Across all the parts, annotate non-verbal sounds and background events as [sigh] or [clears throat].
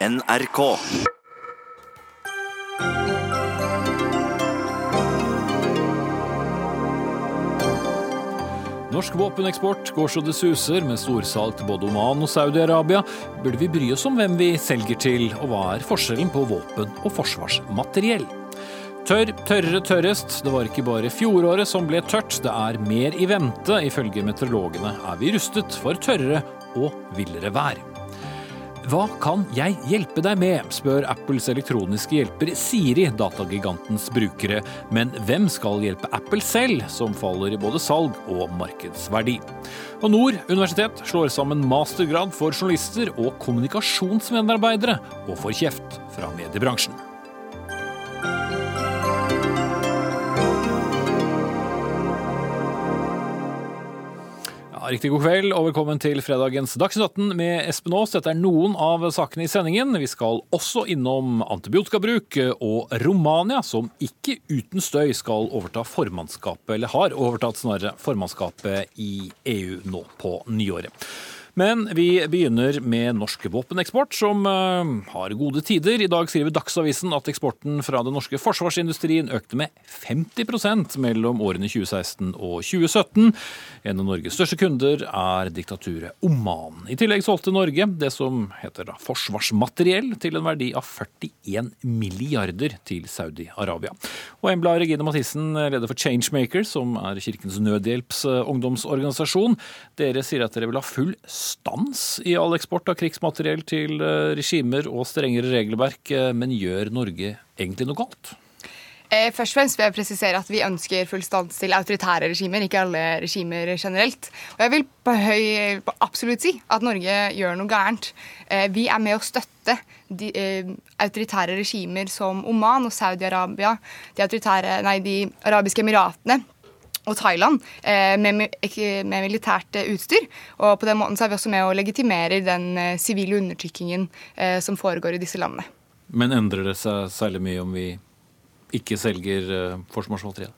NRK. Norsk våpeneksport går så det suser, med storsalg til både Oman og Saudi-Arabia. Burde vi bry oss om hvem vi selger til, og hva er forskjellen på våpen og forsvarsmateriell? Tørr, tørrere, tørrest. Det var ikke bare fjoråret som ble tørt, det er mer i vente. Ifølge meteorologene er vi rustet for tørrere og villere vær. Hva kan jeg hjelpe deg med, spør Apples elektroniske hjelper Siri datagigantens brukere. Men hvem skal hjelpe Apple selv, som faller i både salg og markedsverdi? Og Nord universitet slår sammen mastergrad for journalister og kommunikasjonsmedarbeidere, og får kjeft fra mediebransjen. Riktig god kveld og velkommen til fredagens Dagsnytt 18 med Espen Aas. Dette er noen av sakene i sendingen. Vi skal også innom antibiotikabruk og Romania, som ikke uten støy skal overta formannskapet, eller har overtatt snarere formannskapet i EU nå på nyåret. Men vi begynner med norsk våpeneksport, som eh, har gode tider. I dag skriver Dagsavisen at eksporten fra den norske forsvarsindustrien økte med 50% mellom årene 2016 og 2017. En av Norges største kunder er diktaturet Oman. I tillegg solgte Norge det som heter forsvarsmateriell til en verdi av 41 milliarder til Saudi-Arabia. Og Embla Regine Mathisen, leder for Changemaker, som er Kirkens Nødhjelps eh, ungdomsorganisasjon. Dere sier at dere vil ha full stans i all eksport av krigsmateriell til eh, regimer og strengere regelverk, eh, men gjør Norge egentlig noe galt? Eh, Først og fremst vil jeg presisere at Vi ønsker full stans til autoritære regimer, ikke alle regimer generelt. Og Jeg vil på høy absolutt si at Norge gjør noe gærent. Vi er med å støtte de, autoritære regimer som Oman og Saudi-Arabia, de, de arabiske emiratene og Thailand eh, med, med militært eh, utstyr. Og på den måten så er vi også med å legitimere den eh, sivile undertrykkingen som foregår i disse landene. Men endrer det seg særlig mye om vi ikke selger forsvarsmateriell?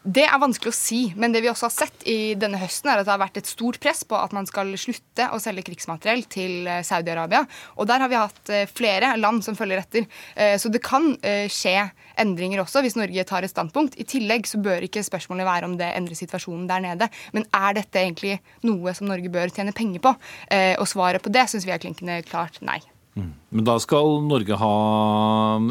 Det er vanskelig å si, men det vi også har sett i denne høsten, er at det har vært et stort press på at man skal slutte å selge krigsmateriell til eh, Saudi-Arabia. Og der har vi hatt eh, flere land som følger etter. Eh, Så det kan skje endringer også hvis Norge tar et standpunkt. I tillegg så bør ikke spørsmålet være om det endrer situasjonen der nede, men er dette egentlig noe som Norge bør tjene penger på? Og svaret på det syns vi er klinkende klart nei. Men da skal Norge ha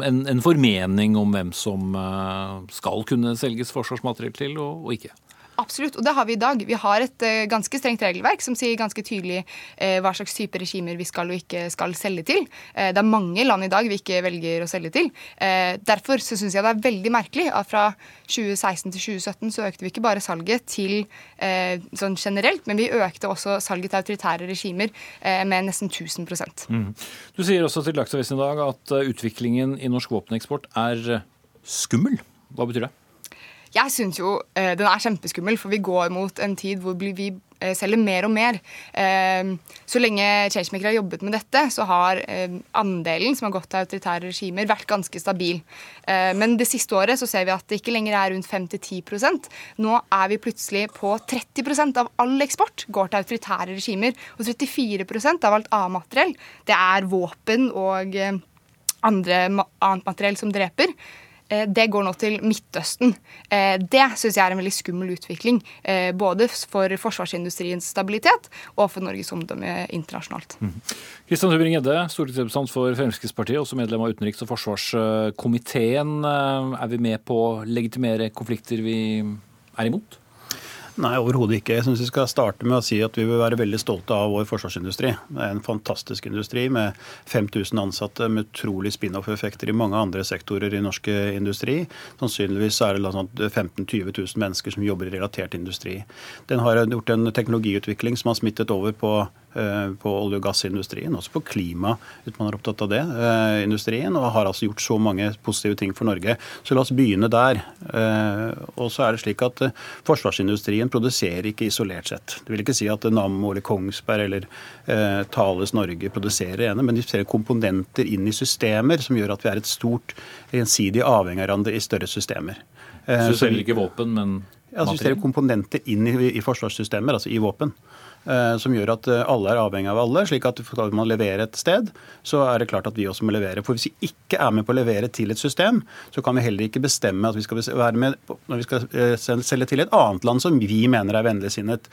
en, en formening om hvem som eh, skal kunne selges forsvarsmateriell til, og, og ikke. Absolutt, og det har vi i dag. Vi har et eh, ganske strengt regelverk som sier ganske tydelig eh, hva slags type regimer vi skal og ikke skal selge til. Eh, det er mange land i dag vi ikke velger å selge til. Derfor så syns jeg det er veldig merkelig at fra 2016 til 2017 så økte vi ikke bare salget til sånn generelt, men vi økte også salget til autoritære regimer med nesten 1000 mm. Du sier også til Dagsavisen i dag at utviklingen i norsk våpeneksport er skummel. Hva betyr det? Jeg syns jo eh, den er kjempeskummel, for vi går mot en tid hvor vi eh, selger mer og mer. Eh, så lenge Changemaker har jobbet med dette, så har eh, andelen som har gått til autoritære regimer, vært ganske stabil. Men det siste året så ser vi at det ikke lenger er rundt 5-10% Nå er vi plutselig på 30% av all eksport går til autoritære regimer. Og 34 av alt A-materiell, det er våpen og andre annet materiell som dreper. Eh, Det går nå til Midtøsten. Eh, Det syns jeg er en veldig skummel utvikling. eh, Både for forsvarsindustriens stabilitet og for Norges omdømme internasjonalt. Kristian Tybring-Gjedde, stortingsrepresentant for Fremskrittspartiet, også medlem av utenriks- og forsvarskomiteen. Er vi med på å legitimere konflikter vi er imot? Nei, overhodet ikke. Jeg synes vi skal starte med å si at vi vil være veldig stolte av vår forsvarsindustri. Det er en fantastisk industri med 5000 ansatte med utrolig spin-off-effekter i mange andre sektorer i norsk industri. Sannsynligvis er det sånn 15 000-20 000 mennesker som jobber i relatert industri. Den har gjort en teknologiutvikling som har smittet over på eh, på olje- og gassindustrien, også på klima, hvis man er opptatt av det, eh, industrien, og har altså gjort så mange positive ting for Norge. Så la oss begynne der. Eh, og så er det slik at eh, Forsvarsindustrien produserer ikke isolert sett. Det vil ikke si at Nammo eller Kongsberg eller eh, Thales Norge produserer ene, men de ser komponenter inn i systemer som gjør at vi er et stort gjensidig avhengig av hverandre i større systemer. Eh, Så du selger ikke våpen, men ja, altså, vi komponenter inn i, i forsvarssystemer, altså i våpen. Eh, som gjør at eh, alle er avhengig av alle. slik at skal man levere et sted, så er det klart at vi også må levere. For hvis vi ikke er med på å levere til et system, så kan vi heller ikke bestemme at vi skal være med når vi skal selge til et annet land som vi mener er vennligsinnet.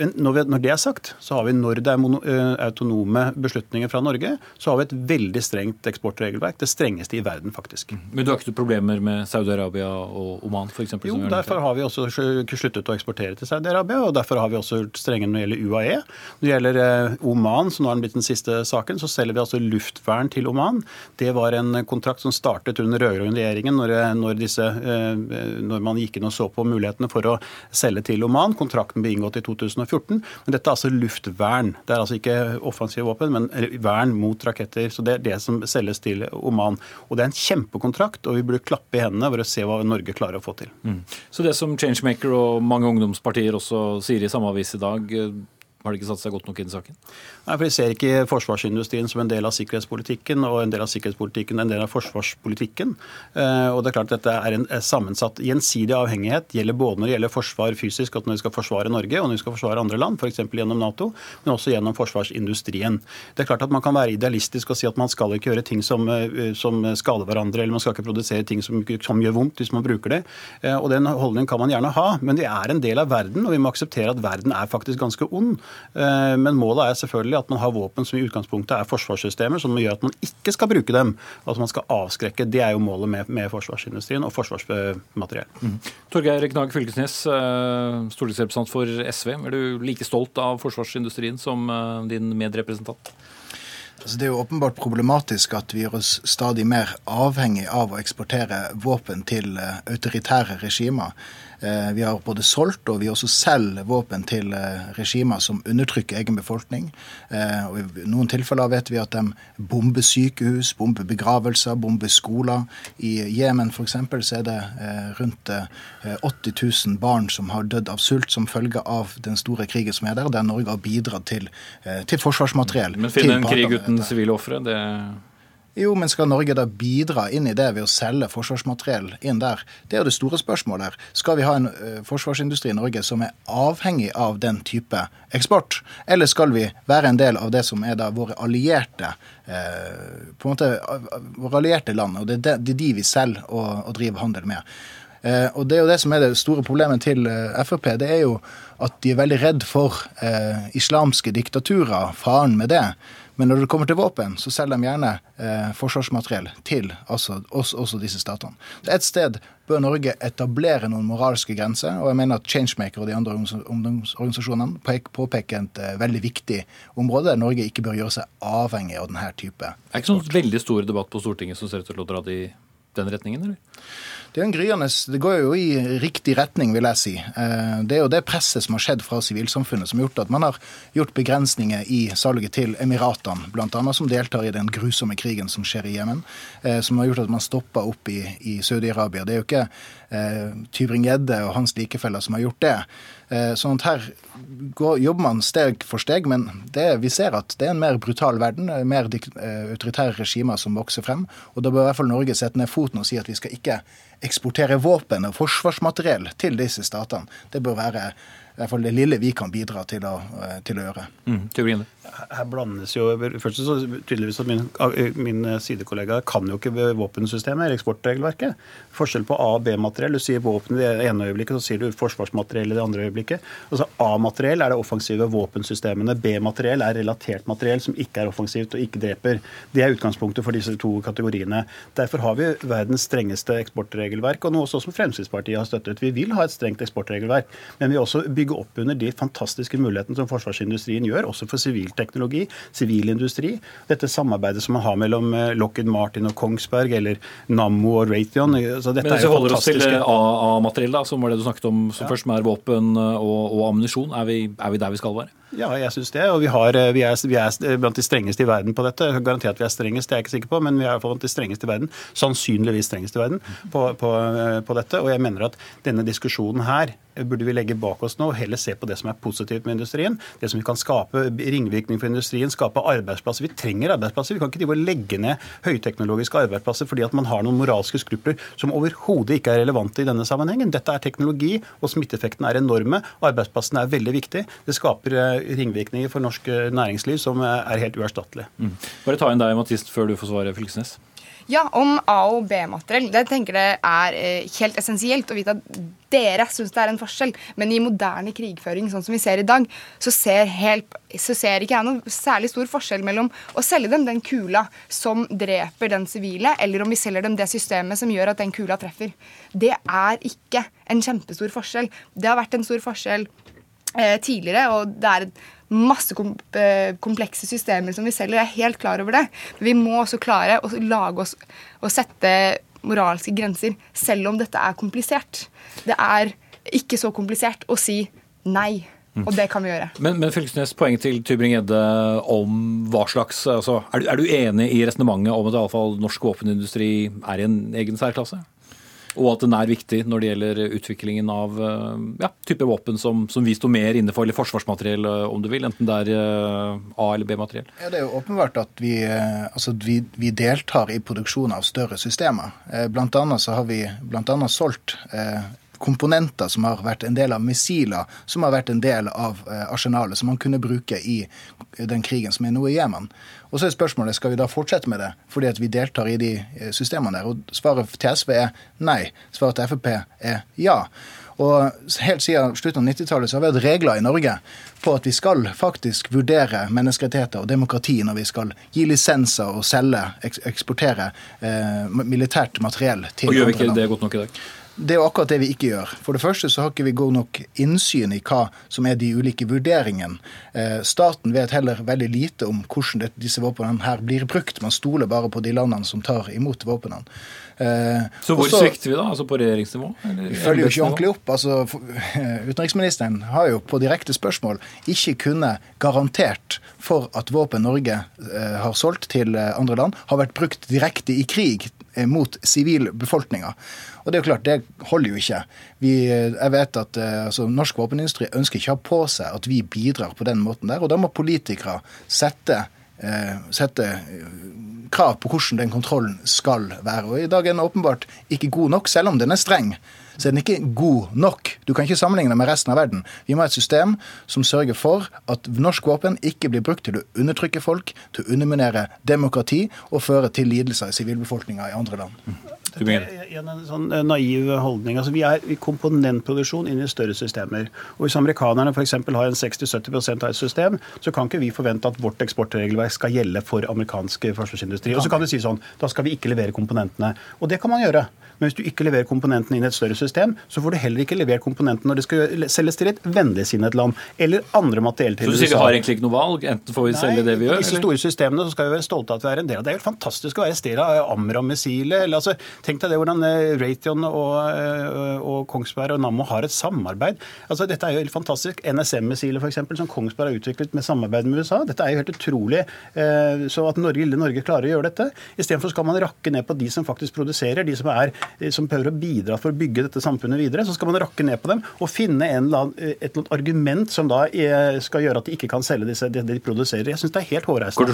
Men når det er sagt, så har vi når det er autonome beslutninger fra Norge, så har vi et veldig strengt eksportregelverk. Det strengeste i verden, faktisk. Men du har ikke problemer med Saudi-Arabia og Oman f.eks.? Jo, derfor har vi også sluttet å eksportere til Saudi-Arabia, og derfor har vi også strenge når det gjelder UAE. Når det gjelder eh, Oman, som nå har blitt den siste saken, så selger vi altså luftvern til Oman. Det var en kontrakt som startet under rød-grønn regjeringen, når, eh, når, disse, eh, når man gikk inn og så på mulighetene for å selge til Oman. Kontrakten ble inngått i 2004. 2014. Men dette er altså luftvern. Det er altså ikke offensive våpen, men vern mot raketter. Så det er det som selges til Oman. Og det er en kjempekontrakt, og vi burde klappe i hendene for å se hva Norge klarer å få til. Mm. Så det som Changemaker og mange ungdomspartier også sier i samme avis i dag, har de ikke satt seg godt nok inn i saken? Nei, for De ser ikke forsvarsindustrien som en del av sikkerhetspolitikken, og en del av sikkerhetspolitikken en del av forsvarspolitikken. Eh, og det er klart at Dette er en sammensatt gjensidig avhengighet. gjelder både når det gjelder forsvar fysisk, at når vi skal forsvare Norge og når vi skal forsvare andre land, f.eks. gjennom Nato, men også gjennom forsvarsindustrien. Det er klart at Man kan være idealistisk og si at man skal ikke gjøre ting som, eh, som skader hverandre, eller man skal ikke produsere ting som, som gjør vondt hvis man bruker det. Eh, og Den holdningen kan man gjerne ha, men vi er en del av verden, og vi må akseptere at verden er faktisk ganske ond. Eh, men målet er selvfølgelig at man har våpen som i utgangspunktet er forsvarssystemer, som gjør at man ikke skal bruke dem. At man skal avskrekke. Det er jo målet med, med forsvarsindustrien og forsvarsmateriell. Mm. Torgeir Knag Fylkesnes, eh, stortingsrepresentant for SV. Er du like stolt av forsvarsindustrien som eh, din medrepresentant? Altså, det er jo åpenbart problematisk at vi gjør oss stadig mer avhengig av å eksportere våpen til autoritære regimer. Eh, vi har både solgt og vi også selger våpen til eh, regimer som undertrykker egen befolkning. Eh, og I noen tilfeller vet vi at de bomber sykehus, bomber begravelser, bomber skoler. I Jemen f.eks. så er det rundt 80 000 barn som har dødd av sult som følge av den store krigen som er der, der Norge har bidratt til, til forsvarsmateriell. Men finne en krig uten sivile ofre, det jo, men skal Norge da bidra inn i det ved å selge forsvarsmateriell inn der? Det er jo det store spørsmålet her. Skal vi ha en uh, forsvarsindustri i Norge som er avhengig av den type eksport? Eller skal vi være en del av det som er da våre allierte uh, på en måte våre allierte land? Og det er, de, vi selger og, driver handel med. Uh, og det er jo det som er det store problemet til Frp. Det er jo at de er veldig redd for islamske diktaturer, faren med det. Men når det kommer til våpen, så selger de gjerne eh, forsvarsmateriell til altså, også, også, disse statene. Så Et sted bør Norge etablere noen moralske grenser, og jeg mener at Changemaker og de andre ungdomsorganisasjonene påpeker et eh, veldig viktig område der Norge ikke bør gjøre seg avhengig av denne type. Det er ikke sånn veldig stor debatt på Stortinget som ser ut til å dra i den retningen, eller? Det en gryende, det går jo i riktig retning, vil jeg si. Eh, det er jo det presset som har skjedd fra sivilsamfunnet som har gjort at man har gjort begrensninger i salget til Emiratene, bl.a. som deltar i den grusomme krigen som skjer i Jemen. Eh, som har gjort at man stoppa opp i, i Saudi-Arabia. Det er jo ikke eh, Tybring-Gjedde og hans likefeller som har gjort det. Eh, sånn at her går, jobber man steg for steg, men det, vi ser at det er en mer brutal verden, eh, mer eh, autoritære regimer som vokser frem. Og da bør i hvert fall Norge sette ned foten og si at vi skal ikke eksportere våpen og forsvarsmateriell til disse statene. Det bør være i hvert fall det lille vi kan bidra til å, til å gjøre. Mm, her blandes jo Først så tydeligvis at min, min sidekollega kan jo ikke våpensystemet eller eksportregelverket. Forskjell på A- og B-materiell. Du sier våpen i det ene øyeblikket, så sier du forsvarsmateriell i det andre øyeblikket. Altså A-materiell er det offensive våpensystemene. B-materiell er relatert materiell som ikke er offensivt og ikke dreper. Det er utgangspunktet for disse to kategoriene. Derfor har vi verdens strengeste eksportregelverk, og noe også som Fremskrittspartiet har støttet. Vi vil ha et strengt eksportregelverk, men vi vil også bygge opp under de fantastiske mulighetene som forsvarsindustrien gjør, også for sivilt teknologi, sivilindustri. Dette samarbeidet som man har mellom eh, Lockheed Martin og Kongsberg, eller Nammo og Raytheon. Så dette Men hvis vi holder oss til eh, A-materiell, som var det du snakket om som ja. først, som er våpen eh, og, og ammunisjon, er, er vi der vi skal være? Ja, jeg syns det. Og vi, har, vi, er, vi, er, blant de strengeste i verden på dette. Garantert vi er strengest, det er jeg ikke sikker på, men vi er blant de strengeste i verden. Sannsynligvis strengest i verden på, på, på dette. Og jeg mener at denne diskusjonen her burde vi legge bak oss nå og heller se på det som er positivt med industrien. Det som vi kan skape ringvirkning for industrien, skape arbeidsplasser. Vi trenger arbeidsplasser. Vi kan ikke legge ned høyteknologiske arbeidsplasser fordi at man har noen moralske skrupler som overhodet ikke er relevante i denne sammenhengen. Dette er teknologi, og smitteeffekten er enorme. Arbeidsplassene er veldig viktige. Det skaper ringvirkninger for norsk næringsliv som er helt uerstattelige. Mm. Bare ta inn deg, Mathis, før du får svare, Fylkesnes. Ja, om A- og B-materiell. Det tenker jeg er eh, helt essensielt å vite at dere syns det er en forskjell. Men i moderne krigføring, sånn som vi ser i dag, så ser, helt, så ser ikke jeg noen særlig stor forskjell mellom å selge dem den kula som dreper den sivile, eller om vi selger dem det systemet som gjør at den kula treffer. Det er ikke en kjempestor forskjell. Det har vært en stor forskjell eh, tidligere, og det er masse eh, komplekse systemer som vi selger. Jeg er helt klar over det. Men vi må også klare å lage oss og sette moralske grenser, selv om dette er komplisert. Det er ikke så komplisert å si nei. Mm. Og det kan vi gjøre. Men, men Fylkesnes, poenget til Tybring-Gjedde om hva slags altså, er, du, er, du, enig i resonnementet om at i alle fall norsk våpenindustri er i en egen særklasse? Og at den er viktig når det gjelder utviklingen av eh, ja, type våpen som, som vi står mer inne for, eller forsvarsmateriell eh, om du vil, enten det er eh, A- eller B-materiell? Ja, Det er jo åpenbart at vi, altså, vi, vi deltar i produksjon av større systemer. Blant annet så har vi blant annet solgt komponenter som har vært en del av missiler, som har vært en del av arsenalet, som man kunne bruke i den krigen som er nå i Jemen. Og så er spørsmålet skal vi da fortsette med det fordi at vi deltar i de eh, systemene der. Og svaret til SV er nei. Svaret til Frp er ja. Og helt siden slutten av 90-tallet så har vi hatt regler i Norge på at vi skal faktisk vurdere menneskerettigheter og demokrati når vi skal gi lisenser og selge, eksportere eh, militært materiell til andre land. Og gjør vi ikke det godt nok i dag? Det er jo akkurat det vi ikke gjør. For det første så har ikke vi god nok innsyn i hva som er de ulike vurderingene. Eh, staten vet heller veldig lite om hvordan disse våpnene her blir brukt. Man stoler bare på de landene som tar imot våpnene. Eh, så hvor Også, svikter vi da? Altså på regjeringsnivå? Vi følger jo ikke ordentlig opp. Altså, utenriksministeren har jo på direkte spørsmål ikke kunnet garantert for at våpen Norge eh, har solgt til andre land, har vært brukt direkte i krig mot sivilbefolkninga. Og det er jo klart, det holder jo ikke. Vi, jeg vet at eh, altså, Norsk våpenindustri ønsker ikke å ha på seg at vi bidrar på den måten der. Og da må politikere sette, eh, sette eh, krav på hvordan den kontrollen skal være. Og i dag er den åpenbart ikke god nok, selv om den er streng så er den ikke god nok. Du kan ikke sammenligne med resten av verden. Vi må ha et system som sørger for at norsk våpen ikke blir brukt til å undertrykke folk, til å underminere demokrati og føre til lidelser i sivilbefolkninga i andre land. Det er en sånn eh, naiv holdning. Altså, vi er i komponentproduksjon inn i større systemer. Og Hvis amerikanerne f.eks. har en 60-70% av et system, så kan ikke vi forvente at vårt eksportregelverk skal gjelde for amerikansk forsvarsindustri. Og så kan du si sånn, Da skal vi ikke levere komponentene. Og det kan man gjøre. Men hvis du ikke leverer komponentene inn i et større system, så får du heller ikke levert komponentene når det skal selges til et vennligsinnet land eller andre materiell til USA. Så du sier vi har egentlig ikke noe valg? Enten får vi Nei, selge det vi gjør? I disse store systemene så skal vi være stolte av at vi er en del av det. Det er jo fantastisk å være av Amram-missilet. Altså, tenk deg det hvordan eh, Raytheon og, eh, og, Kongsberg og Nammo har et samarbeid. Altså, dette er jo helt fantastisk. NSM-missilet f.eks., som Kongsberg har utviklet med samarbeid med USA. Dette er jo helt utrolig. Eh, så at Norge, lille Norge klarer å gjøre dette. Istedenfor skal man rakke ned på de som faktisk produserer, de som er som prøver å bidra for å bygge dette samfunnet videre, så skal man rakke ned på dem og finne annen, et eller annet argument som da skal gjøre at de ikke kan selge disse, det de produserer. Jeg syns det er helt hårreisende.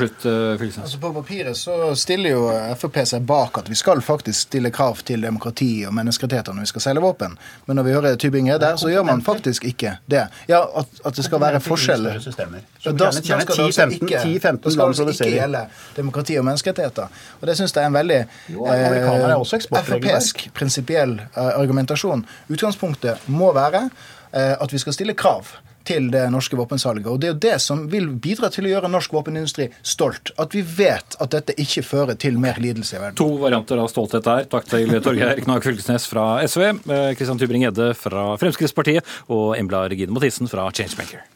altså På papiret så stiller jo Frp seg bak at vi skal faktisk stille krav til demokrati og menneskerettigheter når vi skal selge våpen. Men når vi hører Tybing-Gjedde der, så gjør man faktisk ikke det. Ja, At, at det skal være forskjeller. Da, da, skal det altså ikke, det ikke gjelde demokrati og menneskerettigheter. Og det syns jeg er en veldig eh, Frp-esk prinsipiell eh, argumentasjon. Utgangspunktet må være eh, at vi skal stille krav til det norske våpensalget. Og Det er jo det som vil bidra til å gjøre norsk våpenindustri stolt. At vi vet at dette ikke fører til mer lidelse i verden. To varianter av stolthet der. Takk til Torgeir Knag Fylkesnes fra SV, Kristian Tybring-Gjedde fra Fremskrittspartiet og Embla Regine Mathisen fra Changemaker.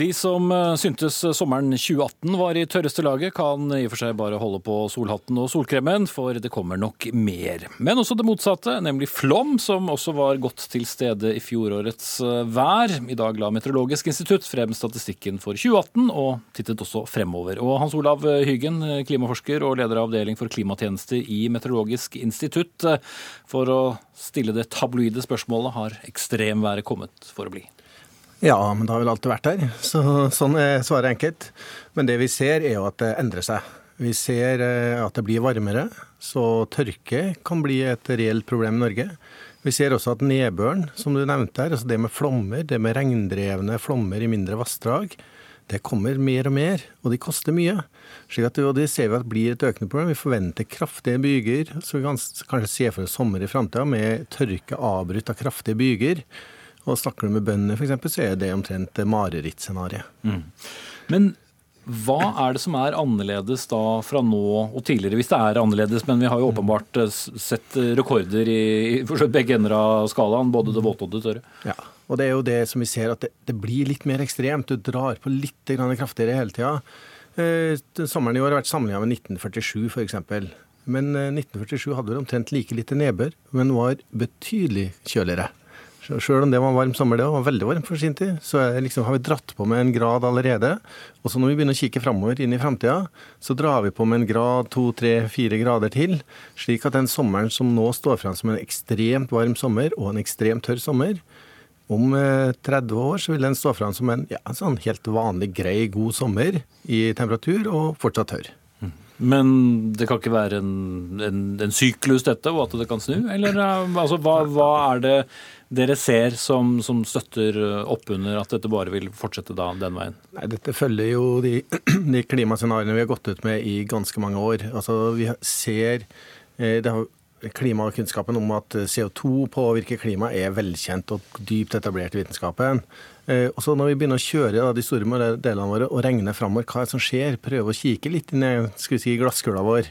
De som eh, syntes sommeren 2018 var i tørreste laget, kan i og for seg bare holde på solhatten og solkremen, for det kommer nok mer. Men også det motsatte, nemlig flom, som også var godt til stede i fjorårets eh, vær. I dag la Meteorologisk institutt frem statistikken for 2018, og tittet også fremover. Og Hans Olav Hyggen, klimaforsker og leder av avdeling for klimatjenester i Meteorologisk institutt, for å stille det tabloide spørsmålet, har ekstremværet kommet for å bli? Ja, men det har vel alltid vært der. Så, sånn er svaret enkelt. Men det vi ser, er jo at det endrer seg. Vi ser eh, at det blir varmere, så tørke kan bli et reelt problem i Norge. Vi ser også at nedbøren, som du nevnte her, altså det med flommer, det med regndrevne flommer i mindre vassdrag, det kommer mer og mer, og de koster mye. Slik at det ser vi at blir et økende problem. Vi forventer kraftige byger. Så vi kan kanskje se for oss sommer i framtida med tørke avbrutt av kraftige byger. Og snakker du med bøndene f.eks., så er det omtrent marerittscenarioet. Mm. Men hva er det som er annerledes da fra nå og tidligere, hvis det er annerledes? Men vi har jo åpenbart eh, sett rekorder i, i begge ender av skalaen, både det våte og det tørre. Ja, og det er jo det som vi ser, at det, det blir litt mer ekstremt. Du drar på litt kraftigere hele tida. Eh, sommeren i år har vært sammenligna med 1947 f.eks. Men 1947 eh, hadde vel omtrent like lite nedbør, men var betydelig kjøligere. Sjøl om det var en varm sommer, det var veldig varmt for sin tid, så liksom, har vi dratt på med en grad allerede. Og så når vi begynner å kikke framover inn i framtida, så drar vi på med en grad, to, tre, fire grader til. Slik at den sommeren som nå står fram som en ekstremt varm sommer og en ekstremt tørr sommer, om 30 eh, år så vil den stå fram som en ja, sånn helt vanlig, grei, god sommer i temperatur og fortsatt tørr. Men det kan ikke være en, en, en syklus, dette, og at det kan snu? Eller eh, altså, hva, hva er det dere ser som, som støtter opp under at dette bare vil fortsette da, den veien? Nei, Dette følger jo de, [clears throat] de klimascenarioene vi har gått ut med i ganske mange år. Altså, vi ser eh, det har Klimakunnskapen om at CO2 påvirker klimaet er velkjent og dypt etablert i vitenskapen. Eh, og så Når vi begynner å kjøre da, de store delene våre og regne framover hva som skjer, prøve å kikke litt inn i si, glasskula vår,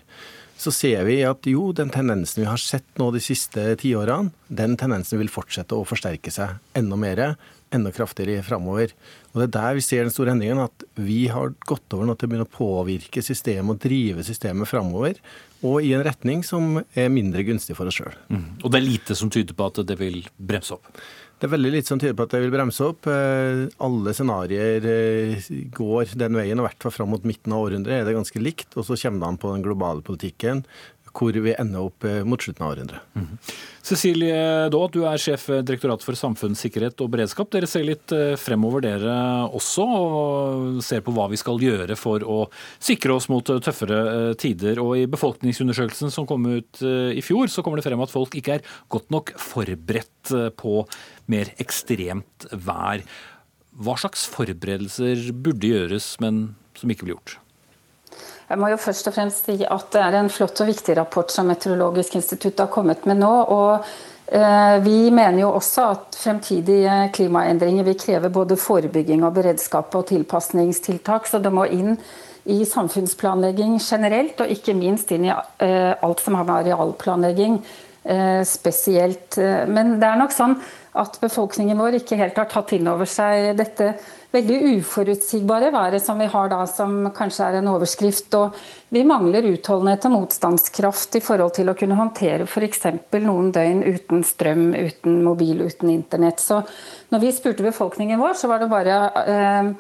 så ser vi at jo, den tendensen vi har sett nå de siste tiårene, den tendensen vil fortsette å forsterke seg enda mer, enda kraftigere framover. Og Det er der vi ser den store endringen, at vi har gått over nå til å begynne å påvirke systemet og drive systemet framover, og i en retning som er mindre gunstig for oss sjøl. Mm. Og det er lite som tyder på at det vil bremse opp? Det er veldig lite som tyder på at det vil bremse opp. Eh, alle scenarioer eh, går den veien, og i hvert fall fram mot midten av århundret er det ganske likt. Og så kommer det an på den globale politikken, hvor vi ender opp eh, mot slutten av århundret. Mm. Cecilie Daad, du er sjef direktorat for samfunnssikkerhet og beredskap. Dere ser litt fremover dere også, og ser på hva vi skal gjøre for å sikre oss mot tøffere tider. Og I befolkningsundersøkelsen som kom ut i fjor, så kommer det frem at folk ikke er godt nok forberedt på mer ekstremt vær. Hva slags forberedelser burde gjøres, men som ikke blir gjort? Jeg må jo først og fremst si at Det er en flott og viktig rapport som Meteorologisk institutt har kommet med nå. og eh, Vi mener jo også at fremtidige klimaendringer vil kreve både forebygging og beredskap og tilpasningstiltak. Så det må inn i samfunnsplanlegging generelt, og ikke minst inn i eh, alt som har med arealplanlegging eh, spesielt. Men det er nok sånn at befolkningen vår ikke helt har tatt inn over seg dette veldig uforutsigbare været som vi har da, som kanskje er en overskrift. Og vi mangler utholdenhet og motstandskraft i forhold til å kunne håndtere f.eks. noen døgn uten strøm, uten mobil, uten internett. Så når vi spurte befolkningen vår, så var det bare eh,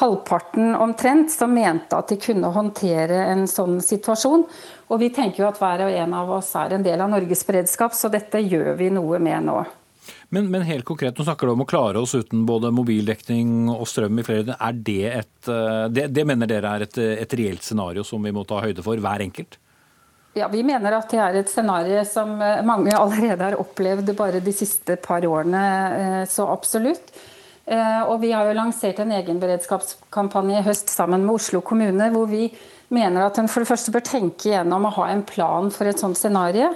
halvparten omtrent som mente at de kunne håndtere en sånn situasjon. Og vi tenker jo at hver og en av oss er en del av Norges beredskap, så dette gjør vi noe med nå. Men, men, helt konkret, nå snakker du om å klare oss uten både mobildekning og strøm i flere Er det et eh, Det, det mener dere er et, et reelt scenario som vi må ta høyde for, hver enkelt? Ja, Vi mener at det er et scenario som eh, mange allerede har opplevd bare de siste par årene. Eh, så absolutt. Og Vi har jo lansert en egenberedskapskampanje i høst sammen med Oslo kommune, hvor vi mener at en for det første bør tenke gjennom å ha en plan for et sånt scenario.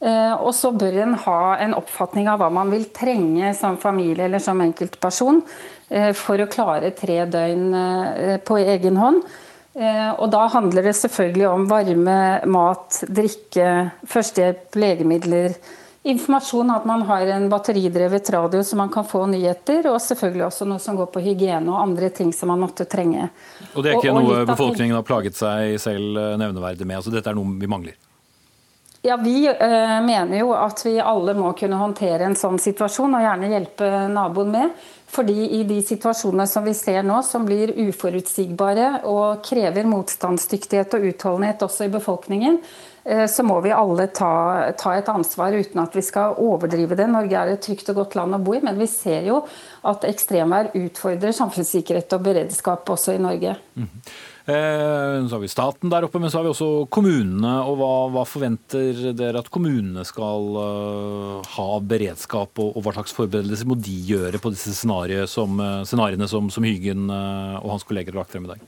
Eh, og så bør en ha en oppfatning av hva man vil trenge som familie eller som enkeltperson eh, for å klare tre døgn eh, på egen hånd. Og da handler det selvfølgelig om varme, mat, drikke, førstehjelp, legemidler. Informasjon, at man har en batteridrevet radio så man kan få nyheter. Og selvfølgelig også noe som går på hygiene og andre ting som man måtte trenge. Og det er ikke og, og noe befolkningen har plaget seg selv nevneverdig med? altså Dette er noe vi mangler? Ja, Vi eh, mener jo at vi alle må kunne håndtere en sånn situasjon, og gjerne hjelpe naboen med. Fordi i de situasjonene som vi ser nå, som blir uforutsigbare og krever motstandsdyktighet og utholdenhet også i befolkningen, eh, så må vi alle ta, ta, et ansvar uten at vi skal overdrive det. Norge er et trygt og godt land å bo i, men vi ser jo at ekstremvær utfordrer samfunnssikkerhet og beredskap også i Norge. Mm. Eh, så har vi staten der oppe, men så har vi også kommunene. og Hva, hva forventer dere at kommunene skal uh, ha beredskap, og, og, hva slags forberedelser må de gjøre på disse scenarioene som, scenariene som, som Hygen og hans kolleger har lagt frem i dag?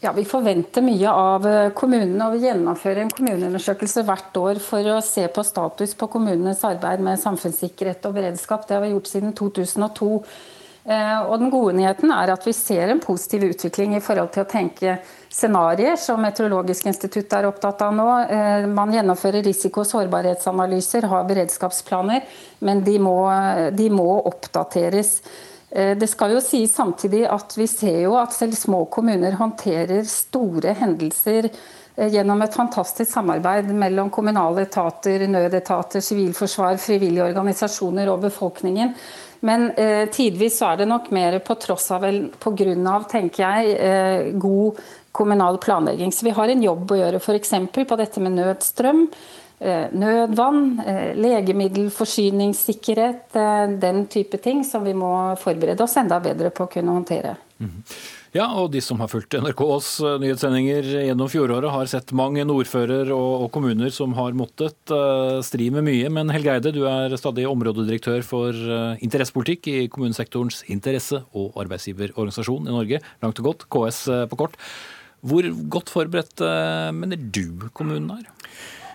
Ja, Vi forventer mye av kommunene, og vi gjennomfører en kommuneundersøkelse hvert år for å se på status på kommunenes arbeid med samfunnssikkerhet og beredskap. Det har vi gjort siden 2002. Eh, og den gode nyheten er at vi ser en positiv utvikling i forhold til å tenke scenarioer, som Meteorologisk institutt er opptatt av nå. Eh, man gjennomfører risiko- og sårbarhetsanalyser, har beredskapsplaner, men de må, de må oppdateres. Eh, det skal jo sies samtidig at vi ser jo at selv små kommuner håndterer store hendelser gjennom et fantastisk samarbeid mellom kommunale etater, nødetater, sivilforsvar, frivillige organisasjoner og befolkningen. Men eh, tidvis så er det nok mer på tross av, eller pga. eh, god kommunal planlegging. Så vi har en jobb å gjøre f.eks. på dette med nødstrøm. Eh, nødvann, eh, legemiddelforsyningssikkerhet, eh, den type ting som vi må forberede oss enda bedre på å kunne håndtere. Mm. Ja, og de som har fulgt NRKs eh, nyhetssendinger gjennom fjoråret, har sett mange ordfører og, kommuner som har måttet uh, stri med mye. Men Helge Eide, du er stadig områdedirektør for uh, interessepolitikk i kommunesektorens interesse- og arbeidsgiverorganisasjon i Norge, langt og godt, KS på kort. Hvor godt forberedt mener du kommunen er?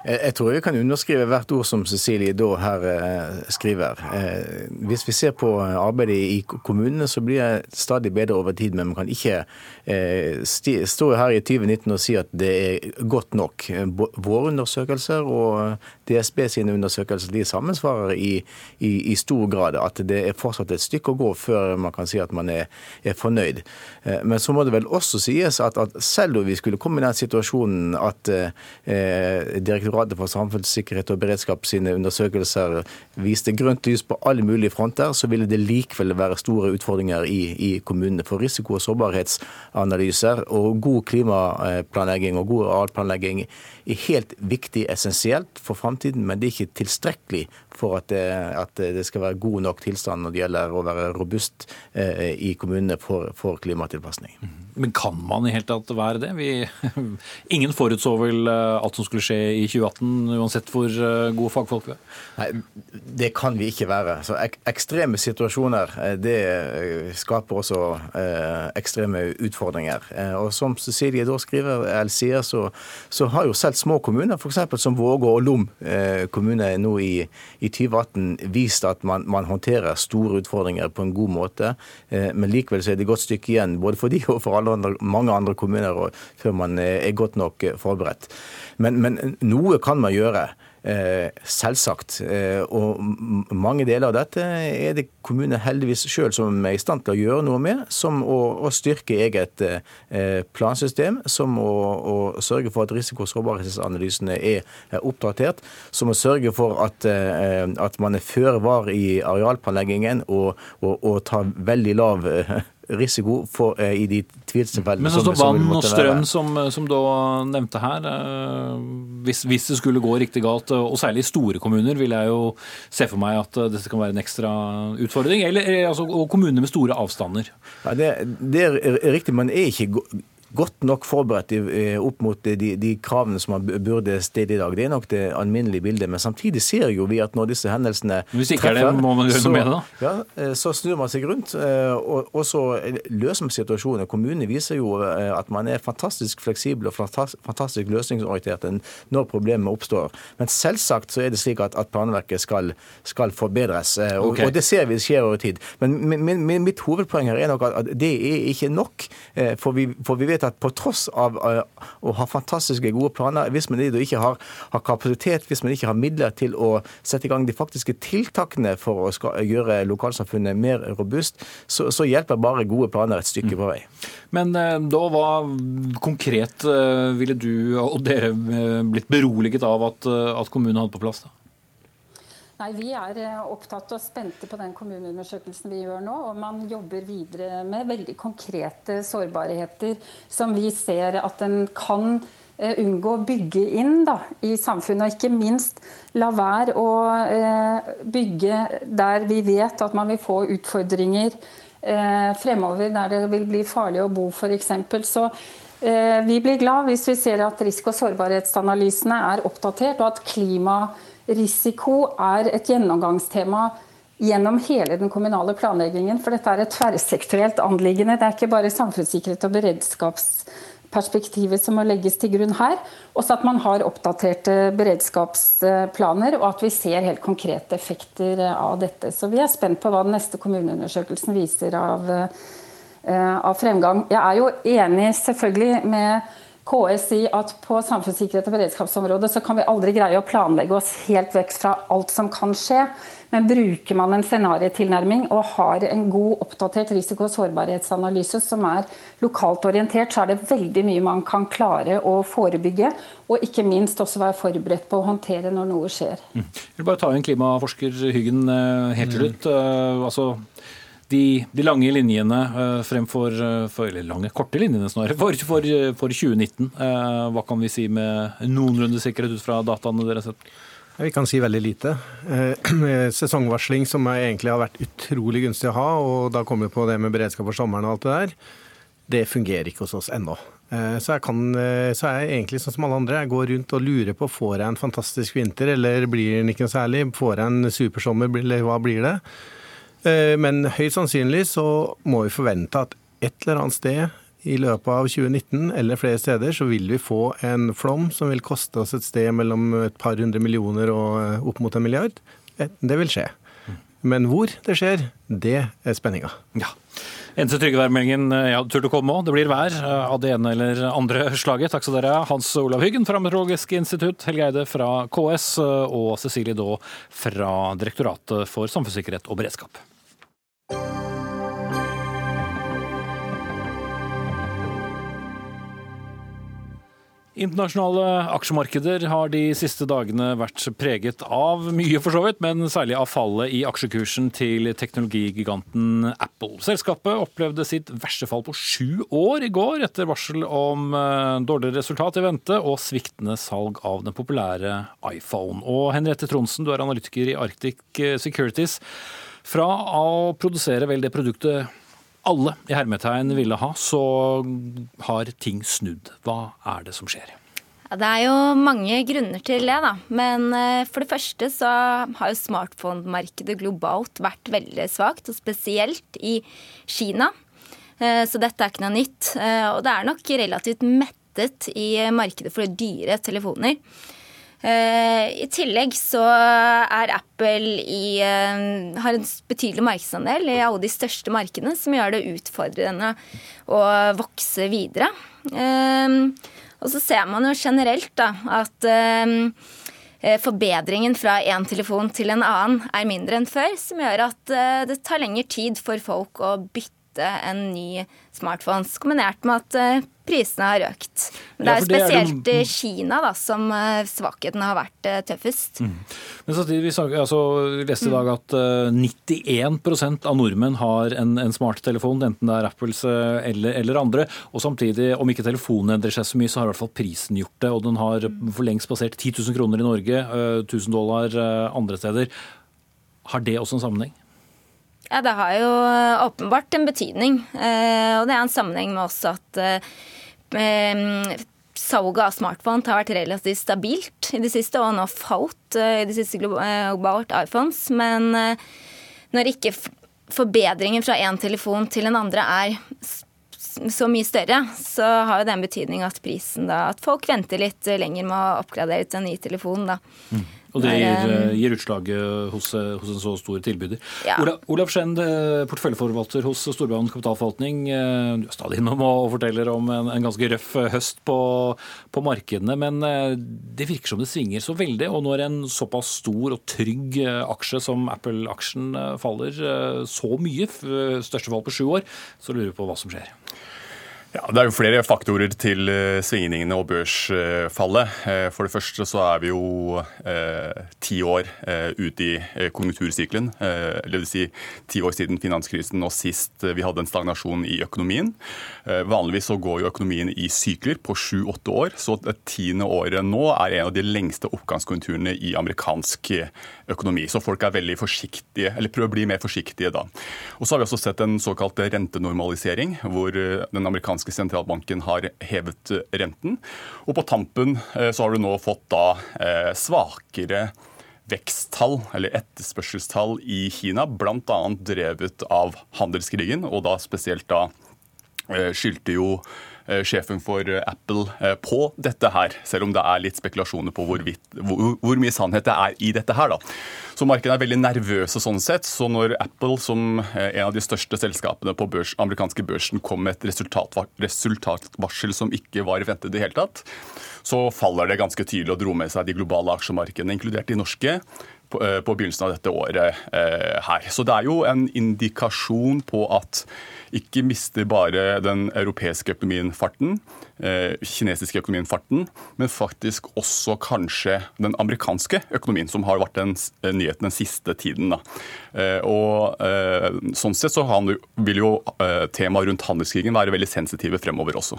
Jeg tror vi kan underskrive hvert ord som Cecilie da her eh, skriver. Eh, hvis vi ser på arbeidet i kommunene, så blir det stadig bedre over tid. Men man kan ikke eh, stå her i 2019 og si at det er godt nok. Våre undersøkelser og DSB sine undersøkelser de sammensvarer i, i, i, stor grad. At det er fortsatt et stykke å gå før man kan si at man er, er fornøyd. Men så må det vel også sies at, at selv om vi skulle komme i den situasjonen at eh, Direktoratet for samfunnssikkerhet og beredskap sine undersøkelser viste grønt lys på alle mulige fronter, så ville det likevel være store utfordringer i, i kommunene. For risiko- og sårbarhetsanalyser og god klimaplanlegging og god arealplanlegging er helt viktig, essensielt for framtiden, men det er ikke tilstrekkelig for at det, at det, skal være god nok tilstand når det gjelder å være robust eh, i kommunene for, for klimatilpasning. Mhm. Men kan man i hele tatt være det? Vi, [laughs] ingen forutså vel eh, alt som skulle skje i 2018, uansett hvor eh, gode fagfolk vi er? Nei, det kan vi ikke være. Så ek ekstreme situasjoner det skaper også eh, ekstreme utfordringer. Og som Cecilie da skriver, eller sier, så, så har jo selv små kommuner, f.eks. som Vågå og Lom kommune nå i, i 2018, vist at man, man, håndterer store utfordringer på en god måte. men likevel så er det et godt stykke igjen, både for de og for andre, mange andre kommuner før man er godt nok forberedt. Men, men noe kan man gjøre. Eh, selvsagt. Eh, og mange deler av dette er det kommunene heldigvis sjøl som er i stand til å gjøre noe med. Som å, å styrke eget eh, plansystem, som å, å, sørge for at risiko- og sårbarhetsanalysene er, er oppdatert. Som å sørge for at, at man er føre var i arealplanleggingen og, og, og tar veldig lav risiko for, eh, i de tvilstilfellene Men så står vann og strøm, som, som du nevnte her. Eh, hvis, hvis, det skulle gå riktig galt, og særlig i store kommuner, vil jeg jo se for meg at dette kan være en ekstra utfordring. Eller, altså, og kommuner med store avstander. Ja, det, det er riktig, men er ikke godt nok forberedt opp mot de, de kravene som man burde stille i dag. Det er nok det alminnelige bildet. Men samtidig ser jo vi at når disse hendelsene treffer, er det, med det? Ja, eh, så snur man seg rundt, eh, og, og så løser man situasjonen. Kommunene viser jo eh, at man er fantastisk fleksibel og fantastisk løsningsorientert når problemet oppstår. Men selvsagt så er det slik at, at planverket skal, skal forbedres. Og, okay. og, det ser vi skjer over tid. Men min, min, mitt hovedpoeng her er nok at det er ikke nok. For vi, for vi vet at på tross av eh, å ha fantastiske gode planer, hvis man ikke har, har, kapasitet, hvis man ikke har midler til å sette i gang de faktiske tiltakene for å skal, gjøre lokalsamfunnet mer robust, så, så, hjelper bare gode planer et stykke på vei. Men eh, da, hva konkret eh, ville du og dere blitt beroliget av at, at kommunen hadde på plass? da? Nei, Vi er eh, opptatt og spente på den kommuneundersøkelsen vi gjør nå. Og man jobber videre med veldig konkrete sårbarheter som vi ser at en kan eh, unngå å bygge inn da, i samfunnet. Og ikke minst la være å eh, bygge der vi vet at man vil få utfordringer fremover, der det vil bli farlig å bo f.eks. Så vi blir glad hvis vi ser at risiko- og sårbarhetsanalysene er oppdatert, og at klimarisiko er et gjennomgangstema gjennom hele den kommunale planleggingen. For dette er et tverrsektorielt anliggende. Det er ikke bare samfunnssikkerhet og beredskapsperspektivet som må legges til grunn her. Også at man har oppdaterte beredskapsplaner, og at vi ser helt konkrete effekter av dette. Så vi er spent på hva den neste kommuneundersøkelsen viser av, eh, av fremgang. Jeg er jo enig selvfølgelig med KS sier at på samfunnssikkerhet og beredskapsområdet så kan vi aldri greie å planlegge oss helt vekk fra alt som kan skje. Men bruker man en scenariotilnærming og har en god oppdatert risiko- og sårbarhetsanalyse som er lokalt orientert, så er det veldig mye man kan klare å forebygge. Og ikke minst også være forberedt på å håndtere når noe skjer. Jeg vil bare ta inn klimaforsker Hyggen eh, helt til slutt. Eh, altså de, de, lange linjene uh, fremfor for, Eller lange, korte linjene snarere, for, for, for 2019. Uh, hva kan vi si med noenlunde sikkerhet ut fra dataene dere har sett? Vi kan si veldig lite. Eh, [clears throat] sesongvarsling som egentlig har vært utrolig gunstig å ha, og da kommer vi på det med beredskap for sommeren og alt det der, det fungerer ikke hos oss ennå. Eh, så jeg, kan, så så er jeg egentlig sånn som alle andre. Jeg går rundt og lurer på får jeg en fantastisk vinter, eller blir den ikke noe særlig? Får jeg en supersommer, eller hva blir det? Men høyst sannsynlig så må vi forvente at et eller annet sted i løpet av 2019 eller flere steder så vil vi få en flom som vil koste oss et sted mellom et par hundre millioner og opp mot en milliard. Det vil skje. Men hvor det skjer, det er spenninga. Ja. Eneste trygge værmeldingen jeg hadde turt å komme òg. Det blir vær av det ene eller andre [laughs] slaget. Takk skal dere ha. Hans Olav Hyggen fra Meteorologisk institutt, Helge Eide fra KS og Cecilie Daa fra Direktoratet for samfunnssikkerhet og beredskap. Internasjonale aksjemarkeder har de siste dagene vært preget av mye, for så vidt, men særlig av fallet i aksjekursen til teknologigiganten Apple. Selskapet opplevde sitt verste fall på sju år i går, etter varsel om eh, dårligere resultat i vente og sviktende salg av den populære iPhone. Og Henriette Tronsen, du er analytiker i Arctic Securities. Fra å produsere vel det produktet alle i hermetegn ville ha, så har ting snudd. Hva er det som skjer? Det er jo mange grunner til det, da. Men eh, for det første så har jo smartphone-markedet globalt vært veldig svakt, og spesielt i Kina. Eh, så dette er ikke noe nytt. Eh, og det er nok relativt mettet i markedet for dyre telefoner. Eh, I tillegg så er Apple i, eh, har en betydelig markedsandel i alle de største markedene, som gjør det utfordrende å vokse videre. Eh, og så ser man jo generelt da, at forbedringen fra én telefon til en annen er mindre enn før, som gjør at det tar lengre tid for folk å bytte en ny smartphone, kombinert med at prisene har økt. Men det er jo spesielt i Kina da, som eh, svakheten har vært eh, tøffest. Mm. Men samtidig, Vi altså, leste i dag at 91 eh, av nordmenn har en, en smarttelefon, enten det er Apples eller, eller, andre. Og samtidig, om ikke telefonen endrer seg så mye, så har i hvert fall prisen gjort det. Og den har for lengst passert 10 000 kroner i Norge, 1000 dollar andre steder. Har det også en sammenheng? Ja, Det har jo åpenbart en betydning. Og det er en sammenheng med også at Ehm, salget av smartphone har vært relativt stabilt i det siste, og nå falt eh, i det siste eh, globalt iPhones. Men eh, når ikke forbedringen fra én telefon til en andre er så mye større, så har jo det en betydning at prisen da, at folk venter litt lenger med å oppgradere til en ny telefon. da. Mm. Og det gir, eh, gir utslag hos, eh, hos, en så stor tilbyder. Ja. Olav, Olav Skjend, eh, porteføljeforvalter hos Storbrann kapitalforvaltning. Du er stadig innom og forteller om en, en ganske røff høst på, på, markedene. Men det virker som det svinger så veldig. Og når en såpass stor og trygg aksje som Apple-aksjen faller så mye, største fall på sju år, så lurer vi på hva som skjer. Ja, Det er jo flere faktorer til eh, svingningene og børsfallet. Eh, For det første så er vi jo eh, ti år eh, ute i eh. Eh, eller det vil si ti år siden finanskrisen og sist vi hadde en stagnasjon i økonomien. Vanligvis så går jo økonomien i sykler på sju-åtte år, så det tiende året nå er en av de lengste oppgangskonjunkturene i amerikansk økonomi. Så folk er veldig forsiktige, eller prøver å bli mer forsiktige da. Og så har vi også sett en såkalt rentenormalisering, hvor den amerikanske sentralbanken har hevet eh, renten. Og på tampen eh, så har du nå fått da eh, svakere veksttall, eller etterspørselstall, i Kina, bl.a. drevet av handelskrigen, og da spesielt da skyldte jo sjefen for eh, Apple eh, på dette her, selv om det er litt spekulasjoner på hvorvidt, hvor, hvor mye sannhet det er i dette her. da. Så markedene er veldig nervøse sånn sett. Så når Apple, som eh, en av de største selskapene på børs, amerikanske børsen, kom med et resultatva- resultatvarsel som ikke var ventet i det hele tatt, så faller det ganske tydelig og dro med seg de globale aksjemarkedene, inkludert de norske, på, eh, på begynnelsen av dette året eh, her. Så det er jo en indikasjon på at ikke mister bare den europeiske økonomien farten, eh, kinesiske økonomien farten, men faktisk også kanskje den amerikanske økonomien, som har vært den nyheten den siste tiden. Da. Eh, og eh, Sånn sett så vil jo temaet rundt handelskrigen være veldig sensitive fremover også.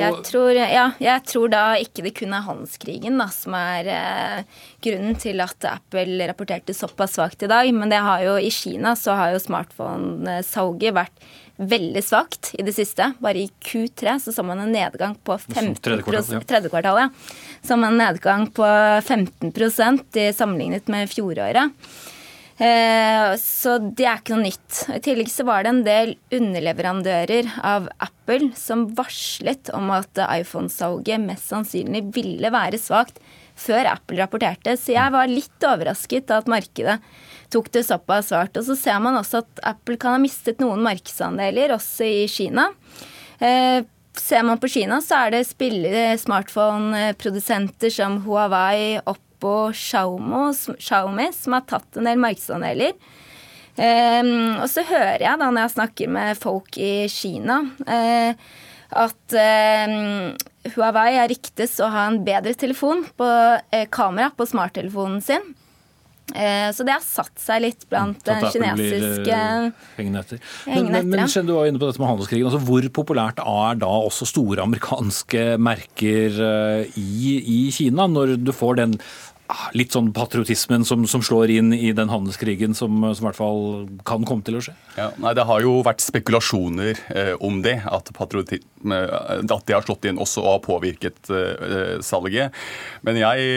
Jeg tror, ja, jeg tror da ikke det kun er handelskrigen da, som er eh, grunnen til at Apple rapporterte såpass svakt i dag. Men det har jo, i Kina så har jo smartphone-salget vært veldig svakt i det siste. Bare i Q3 så så man en nedgang på 15 tredje kvartal, ja. tredje kvartal, ja. Så man en nedgang på 15% i sammenlignet med fjoråret. Eh, så det er ikke noe nytt. I tillegg så var det en del underleverandører av Apple som varslet om at iPhone-salget mest sannsynlig ville være svakt før Apple rapporterte. Så jeg var litt overrasket da at markedet tok det såpass svart. Og så ser man også at Apple kan ha mistet noen markedsandeler, også i Kina. Eh, Ser man på Kina, så er det smartphone-produsenter som Huawei, Oppo, Xiaomi, Xiaomi som har tatt en del markedsandeler. Um, og så hører jeg da når jeg snakker med folk i Kina, uh, at eh, Huawei er ryktes å ha en bedre telefon på uh, kamera på smarttelefonen sin. Eh, så det har satt seg litt blant den kinesiske eh, hengende etter. Men, men, men ja. Du var inne på dette med handelskrigen. Altså, hvor populært er da også store amerikanske merker eh, i, i Kina, når du får den ah, litt sånn patriotismen som, som slår inn i den handelskrigen som, som i hvert fall kan komme til å skje? Ja, nei, Det har jo vært spekulasjoner eh, om det, at, patriotisme, at det har slått inn også og har påvirket eh, salget. Men jeg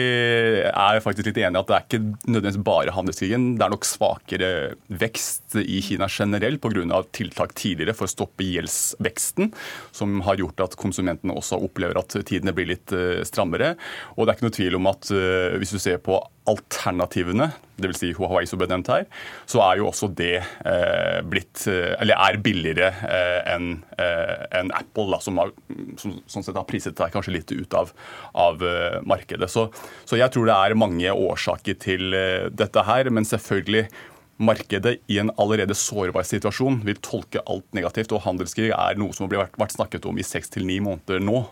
er faktisk litt enig i at det er ikke nødvendigvis bare handelskrigen. Det er nok svakere vekst i Kina generelt pga. tiltak tidligere for å stoppe gjeldsveksten, som har gjort at konsumentene også opplever at tidene blir litt eh, strammere. Og det er ikke noe tvil om at eh, hvis du ser på alternativene, dvs. Si Huawei som ble nevnt her, så er jo også det eh, blitt eh, Eller er billigere eh, enn eh, en Apple, da, som, har, som sånn sett har priset seg kanskje litt ut av, av eh, markedet. Så, så jeg tror det er mange årsaker til eh, dette her, men selvfølgelig markedet i en allerede sårbar situasjon vil tolke alt negativt. Og handelskrig er noe som har blitt- vært snakket om i seks til ni måneder nå.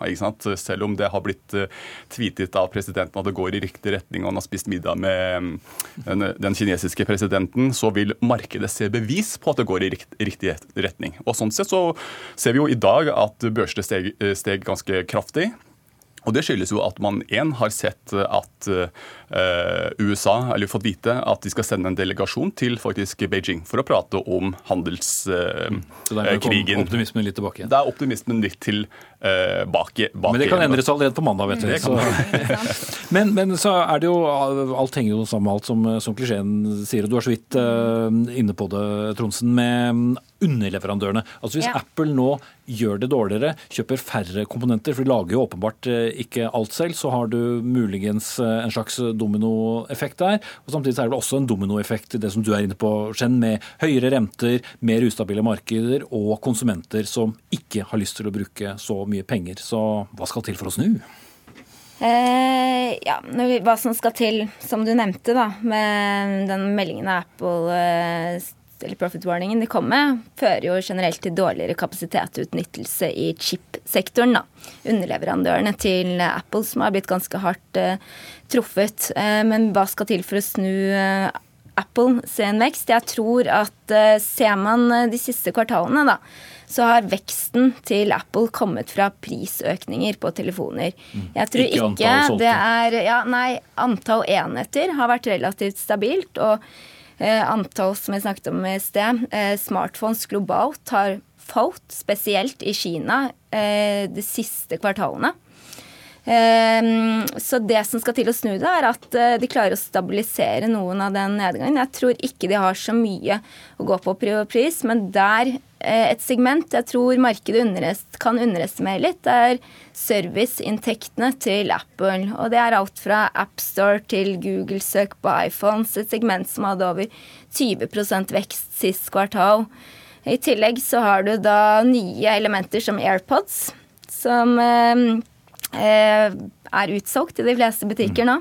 Selv om det har blitt eh, tweetet av presidenten at det går i riktig retning, og han har spist middag med mm, den, den kinesiske presidenten, så vil markedet se bevis på at det går i rikt, riktig retning. Og sånn sett så ser vi jo i dag at børsene steg, steg ganske kraftig. Og Det skyldes jo at man en har sett at eh, USA eller fått vite at de skal sende en delegasjon til faktisk Beijing for å prate om handelskrigen. Så der kom optimismen litt tilbake igjen. Det er optimismen litt til eh, bak, bak Men det kan endres allerede på mandag, vet du. Mm, Så. [laughs] [laughs] Men, men så er det jo Alt henger jo sammen med alt, som, som klisjeen sier. Og du er så vidt uh, inne på det, Tronsen, med underleverandørene. Altså Hvis Ja. Apple nå gjør det dårligere, kjøper færre komponenter, for de lager jo åpenbart eh, ikke alt selv, så har du muligens eh, en slags dominoeffekt der. Og Samtidig så er det også en dominoeffekt i det som du er inne på, Shen, med høyere renter, mer ustabile markeder og konsumenter som ikke har lyst til å bruke så mye penger. Så hva skal til for å snu? Eh, ja, hva som skal til, som du nevnte, da, med den meldingen Apple eh, eller profit warningen de kom med, fører jo generelt til dårligere kapasitetsutnyttelse i chip-sektoren. Underleverandørene til Apple som har blitt ganske hardt uh, truffet. Uh, men hva skal til for å snu uh, Apple sin vekst? Jeg tror at ser man de siste kvartalene, da, så har veksten til Apple kommet fra prisøkninger på telefoner. Mm. Jeg tror ikke, ikke det er ja, Nei, antall enheter har vært relativt stabilt. og eh, antall som jeg snakket om i sted, eh, smartphones globalt har falt, spesielt i Kina, eh, de siste kvartalene. Ehm, så det som skal til å snu det, er at eh, de klarer å stabilisere noen av den nedgangen. Jeg tror ikke de har så mye å gå på pris, men der eh, et segment jeg tror markedet underest, kan underestimere litt, er serviceinntektene til Apple. Og det er alt fra AppStore til Google-søk på iPhones, et segment som hadde over 20% vekst sist kvartal. I tillegg så har du da nye elementer som AirPods, som eh, Eh, er utsolgt i de fleste butikker nå.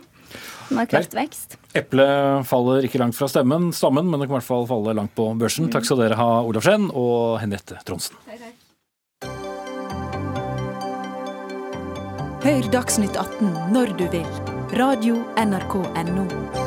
Den har kraftvekst. Eplet faller ikke langt fra stemmen, stammen, men det kan i hvert fall falle langt på børsen. Takk skal dere ha, Olav Skjenn og Henriette Tronsen. Hør Dagsnytt 18 når du vil. Radio NRK Radio.nrk.no.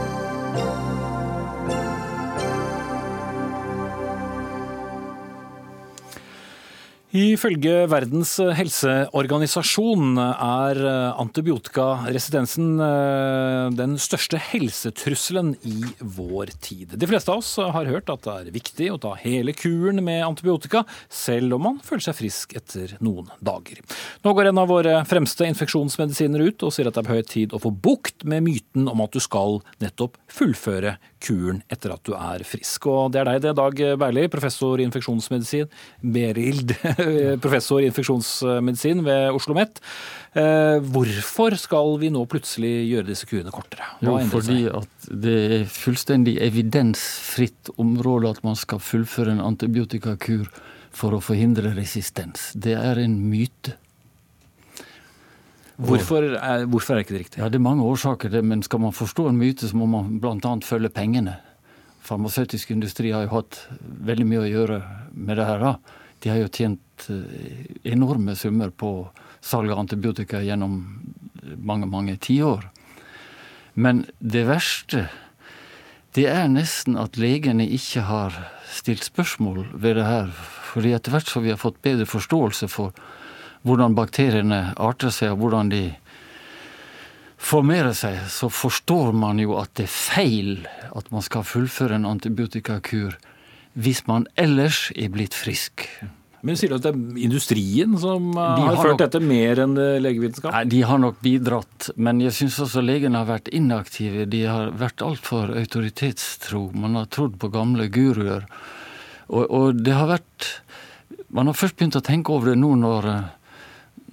Ifølge Verdens helseorganisasjon er antibiotikaresistensen eh, den største helsetrusselen i vår tid. De fleste av oss har hørt at det er viktig å ta hele kuren med antibiotika, selv om man føler seg frisk etter noen dager. Nå går en av våre fremste infeksjonsmedisiner ut og sier at det er på høy tid å få bukt med myten om at du skal nettopp fullføre kuren etter at du er frisk. Og det er deg det, Dag Berli, professor i infeksjonsmedisin. Berild professor i infeksjonsmedisin ved Oslo OsloMet. Eh, hvorfor skal vi nå plutselig gjøre disse kurene kortere? Hva jo, fordi at det er fullstendig evidensfritt område at man skal fullføre en antibiotikakur for å forhindre resistens. Det er en myte. Hvorfor er, hvorfor er ikke det riktig? Ja, Det er mange årsaker, men skal man forstå en myte, så må man bl.a. følge pengene. Farmasøytisk industri har jo hatt veldig mye å gjøre med det her. da. De har jo tjent eh, enorme summer på salg av antibiotika gjennom mange, mange tiår. Men det verste, det er nesten at legene ikke har stilt spørsmål ved det her. Fordi etter hvert som vi har fått bedre forståelse for hvordan bakteriene arter seg, og hvordan de formerer seg, så forstår man jo at det er feil at man skal fullføre en antibiotikakur hvis man ellers er blitt frisk. Men Sier du at det er industrien som har, har ført nok, dette mer enn legevitenskap? Nei, De har nok bidratt, men jeg syns også legene har vært inaktive. De har vært altfor autoritetstro. Man har trodd på gamle guruer. Og, og, det har vært Man har først begynt å tenke over det nå når,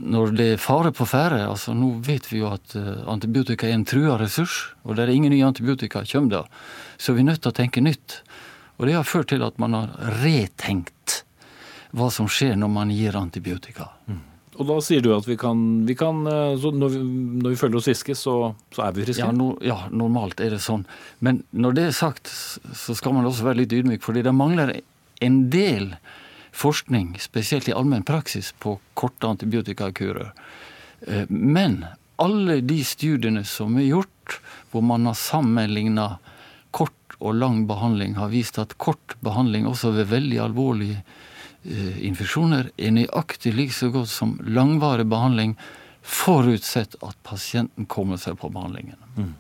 når det er fare på ferde. Altså, nå vet vi jo at uh, antibiotika er en trua ressurs, og det er ingen nye antibiotika kommer da. Så vi er nødt til å tenke nytt. Og det har ført til at man har retenkt hva som skjer når man gir antibiotika. Mm. Og da sier du at vi kan, vi kan eh, når, vi, når, vi, føler oss friske, så, så, er vi friske? Ja, no, ja, normalt er det sånn. Men når det er sagt, så skal man også være litt ydmyk, fordi det mangler en del forskning, spesielt i allmenn praksis, på korte antibiotikakurer. Eh, men alle de studiene som er gjort, hvor man har sammenligna kort og lang behandling, har vist at kort behandling også ved veldig alvorlige Eh, infeksjoner er nøyaktig like så godt som langvarig behandling, forutsett at pasienten kommer seg på behandlingen. Mm.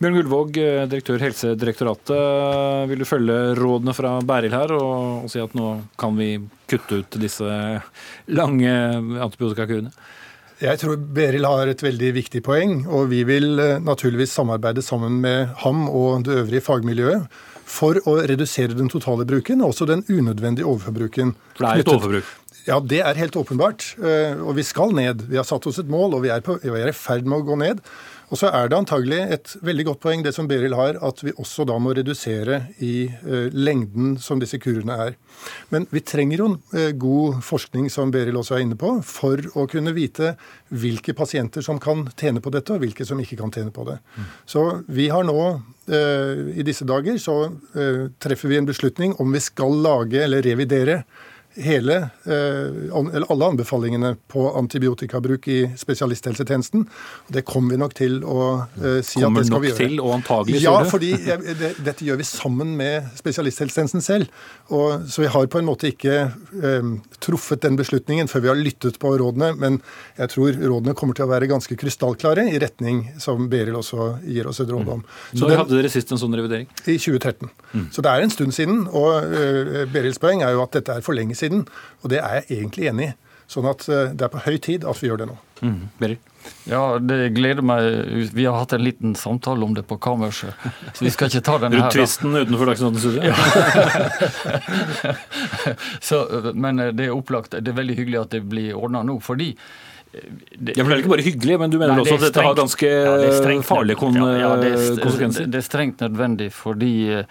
Bjørn Gullvåg, eh, direktør Helsedirektoratet. Vil du følge rådene fra Bæril her og, og si at nå kan vi kutte ut disse lange antibiotikakurene? Jeg tror Beril har et veldig viktig poeng, og vi vil eh, naturligvis samarbeide sammen med ham og det øvrige fagmiljøet for å redusere den totale bruken, og også den unødvendige overforbruken. For det er et overforbruk? Ja, det er helt åpenbart. Eh, og vi skal ned. Vi har satt oss et mål, og vi er, på, vi er i ferd med å gå ned. Og så er det antagelig et veldig godt poeng det som Beril har, at vi også da må redusere i uh, lengden som disse kurene er. Men vi trenger jo uh, god forskning, som Beril også er inne på, for å kunne vite hvilke pasienter som kan tjene på dette, og hvilke som ikke kan tjene på det. Så vi har nå uh, i disse dager så treffer vi en beslutning om vi skal lage eller revidere hele, eh, eller alle anbefalingene på antibiotikabruk i spesialisthelsetjenesten. Det kommer vi nok til å eh, si Kommer at det skal nok vi gjøre. til, og antagelig, Ja, fordi jeg, det, dette gjør vi sammen med spesialisthelsetjenesten selv. Og, så vi har på en måte ikke um, truffet den beslutningen før vi har lyttet på rådene. Men jeg tror rådene kommer til å være ganske krystallklare i retning som Beril også gir oss et råd om. Så Når den- hadde dere sist en sånn revidering? i 2013. Så det er en stund siden. Og uh, Berils poeng er jo at dette er for lenge siden. Og det er jeg egentlig enig i. Sånn at eh, det er på høy tid at vi gjør det nå. Beril? Ja, det gleder meg. Vi har hatt en liten samtale om det på kammerset, så vi skal ikke ta den her. Rundt tvisten utenfor Dagsnytt studio? [laughs] Så, men det er opplagt. Det er veldig hyggelig at det blir ordna nå, fordi det, Ja, for det er ikke bare hyggelig, men du mener Nei, også det at dette har ganske Ja, det er strengt farlige kon ja, ja, det er- konsekvenser? Det er strengt nødvendig fordi eh,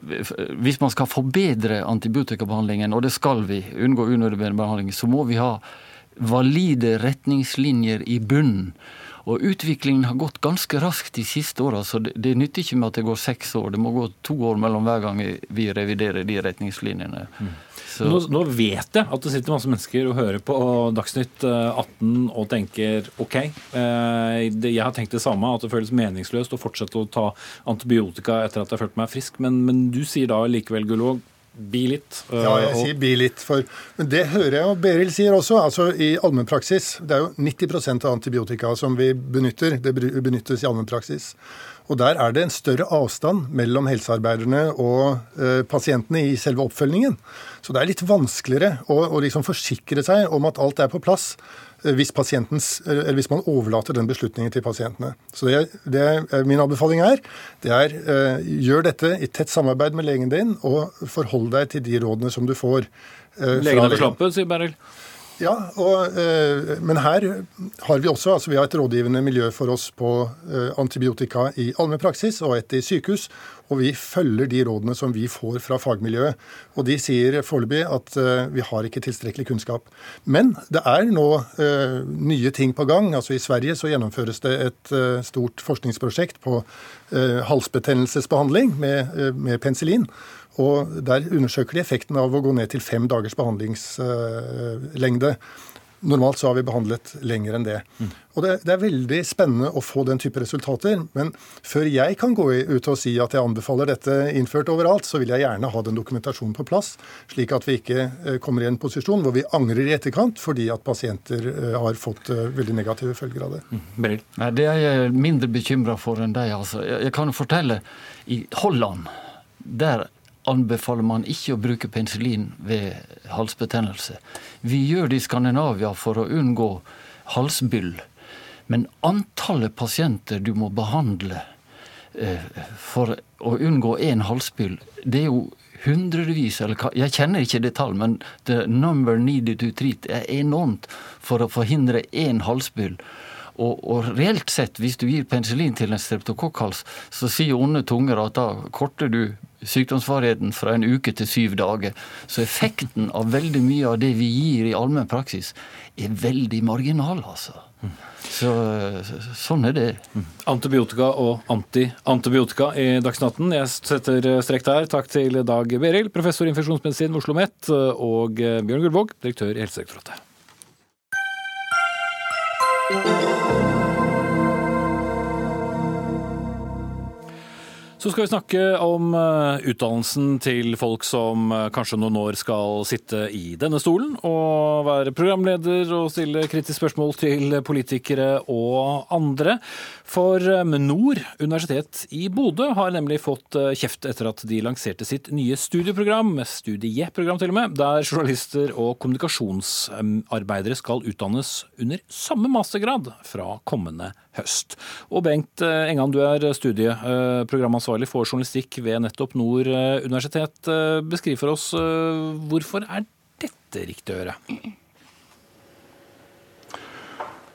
hvis man skal forbedre antibiotikabehandlingen, og det skal vi, unngå unødvendig behandling, så må vi ha valide retningslinjer i bunnen. Og utviklingen har gått ganske raskt de siste åra, så det, det nytter ikke med at det går seks år. Det må gå to år mellom hver gang vi reviderer de retningslinjene. Så- Nå, nå vet jeg at det sitter masse mennesker og hører på Dagsnytt eh, 18 og tenker OK, eh, jeg har tenkt det samme, at det føles meningsløst å fortsette å ta antibiotika etter at jeg har følt meg frisk, men, men du sier da likevel, Gullvåg, bi litt. eh, Ja, jeg og- sier bi litt, for Men det hører jeg jo Beril sier også. altså I allmennpraksis det er jo 90% av antibiotika som vi benytter, det benyttes i allmennpraksis. Og der er det en større avstand mellom helsearbeiderne og eh, pasientene i selve oppfølgingen. Så det er litt vanskeligere å, å liksom forsikre seg om at alt er på plass eh, hvis, eller hvis man overlater den beslutningen til pasientene. Så det, det er, Min anbefaling er, det er eh, gjør dette i tett samarbeid med legen din, og forhold deg til de rådene som du får. eh, Legen er på slappe, sier Beril. Ja, og, eh, men her har vi også altså vi har et rådgivende miljø for oss på eh, antibiotika i allmennpraksis og et i sykehus. Og vi følger de rådene som vi får fra fagmiljøet. Og de sier foreløpig at eh, vi har ikke tilstrekkelig kunnskap. Men det er nå nye ting på gang. Altså I Sverige så gjennomføres det et stort forskningsprosjekt på eh, halsbetennelsesbehandling med, med penicillin. Og der undersøker de effekten av å gå ned til fem dagers behandlingslengde. Normalt så har vi behandlet lenger enn det. Og det, det er veldig spennende å få den type resultater. Men før jeg kan gå ut og si at jeg anbefaler dette innført overalt, så vil jeg gjerne ha den dokumentasjonen på plass, slik at vi ikke eh, kommer i en posisjon hvor vi angrer i etterkant fordi at pasienter eh, har fått eh, veldig negative følger av det. Mm. Nei, Det er jeg mindre bekymra for enn deg. Altså. Jeg jeg kan fortelle, i Holland der anbefaler man ikke å bruke penicillin ved halsbetennelse. Vi gjør det i Skandinavia for å unngå halsbyll. Men antallet pasienter du må behandle eh, for å unngå én halsbyll, det er jo hundrevis, eller jeg kjenner ikke detalj, men the number needed to treat er enormt for å forhindre én halsbyll. Og, og reelt sett, hvis du gir penicillin til en streptokokkhals, så sier onde tunger at da korter du sykdomsvarigheten fra en uke til syv dager. Så effekten av veldig mye av det vi gir i allmenn praksis, er veldig marginal, altså. Så sånn er det. Antibiotika og anti-antibiotika i Dagsnatten. Jeg setter strek der. Takk til Dag Berild, professor i infeksjonsmedisin ved Oslo OsloMet, og Bjørn Gullvåg, direktør i Helsedirektoratet. Så skal vi snakke om eh, utdannelsen til folk som eh, kanskje noen år skal sitte i denne stolen og være programleder og stille kritiske spørsmål til politikere og andre. For eh, Nord universitet i Bodø har nemlig fått kjeft etter at de lanserte sitt nye studieprogram, studieprogram til og med, der journalister og kommunikasjonsarbeidere skal utdannes under samme mastergrad fra kommende høst. Og Bengt eh, Engan, du er studieprogramansvarlig for journalistikk ved nettopp Nord eh, universitet. Eh, Beskriv for oss hvorfor er dette riktig å gjøre?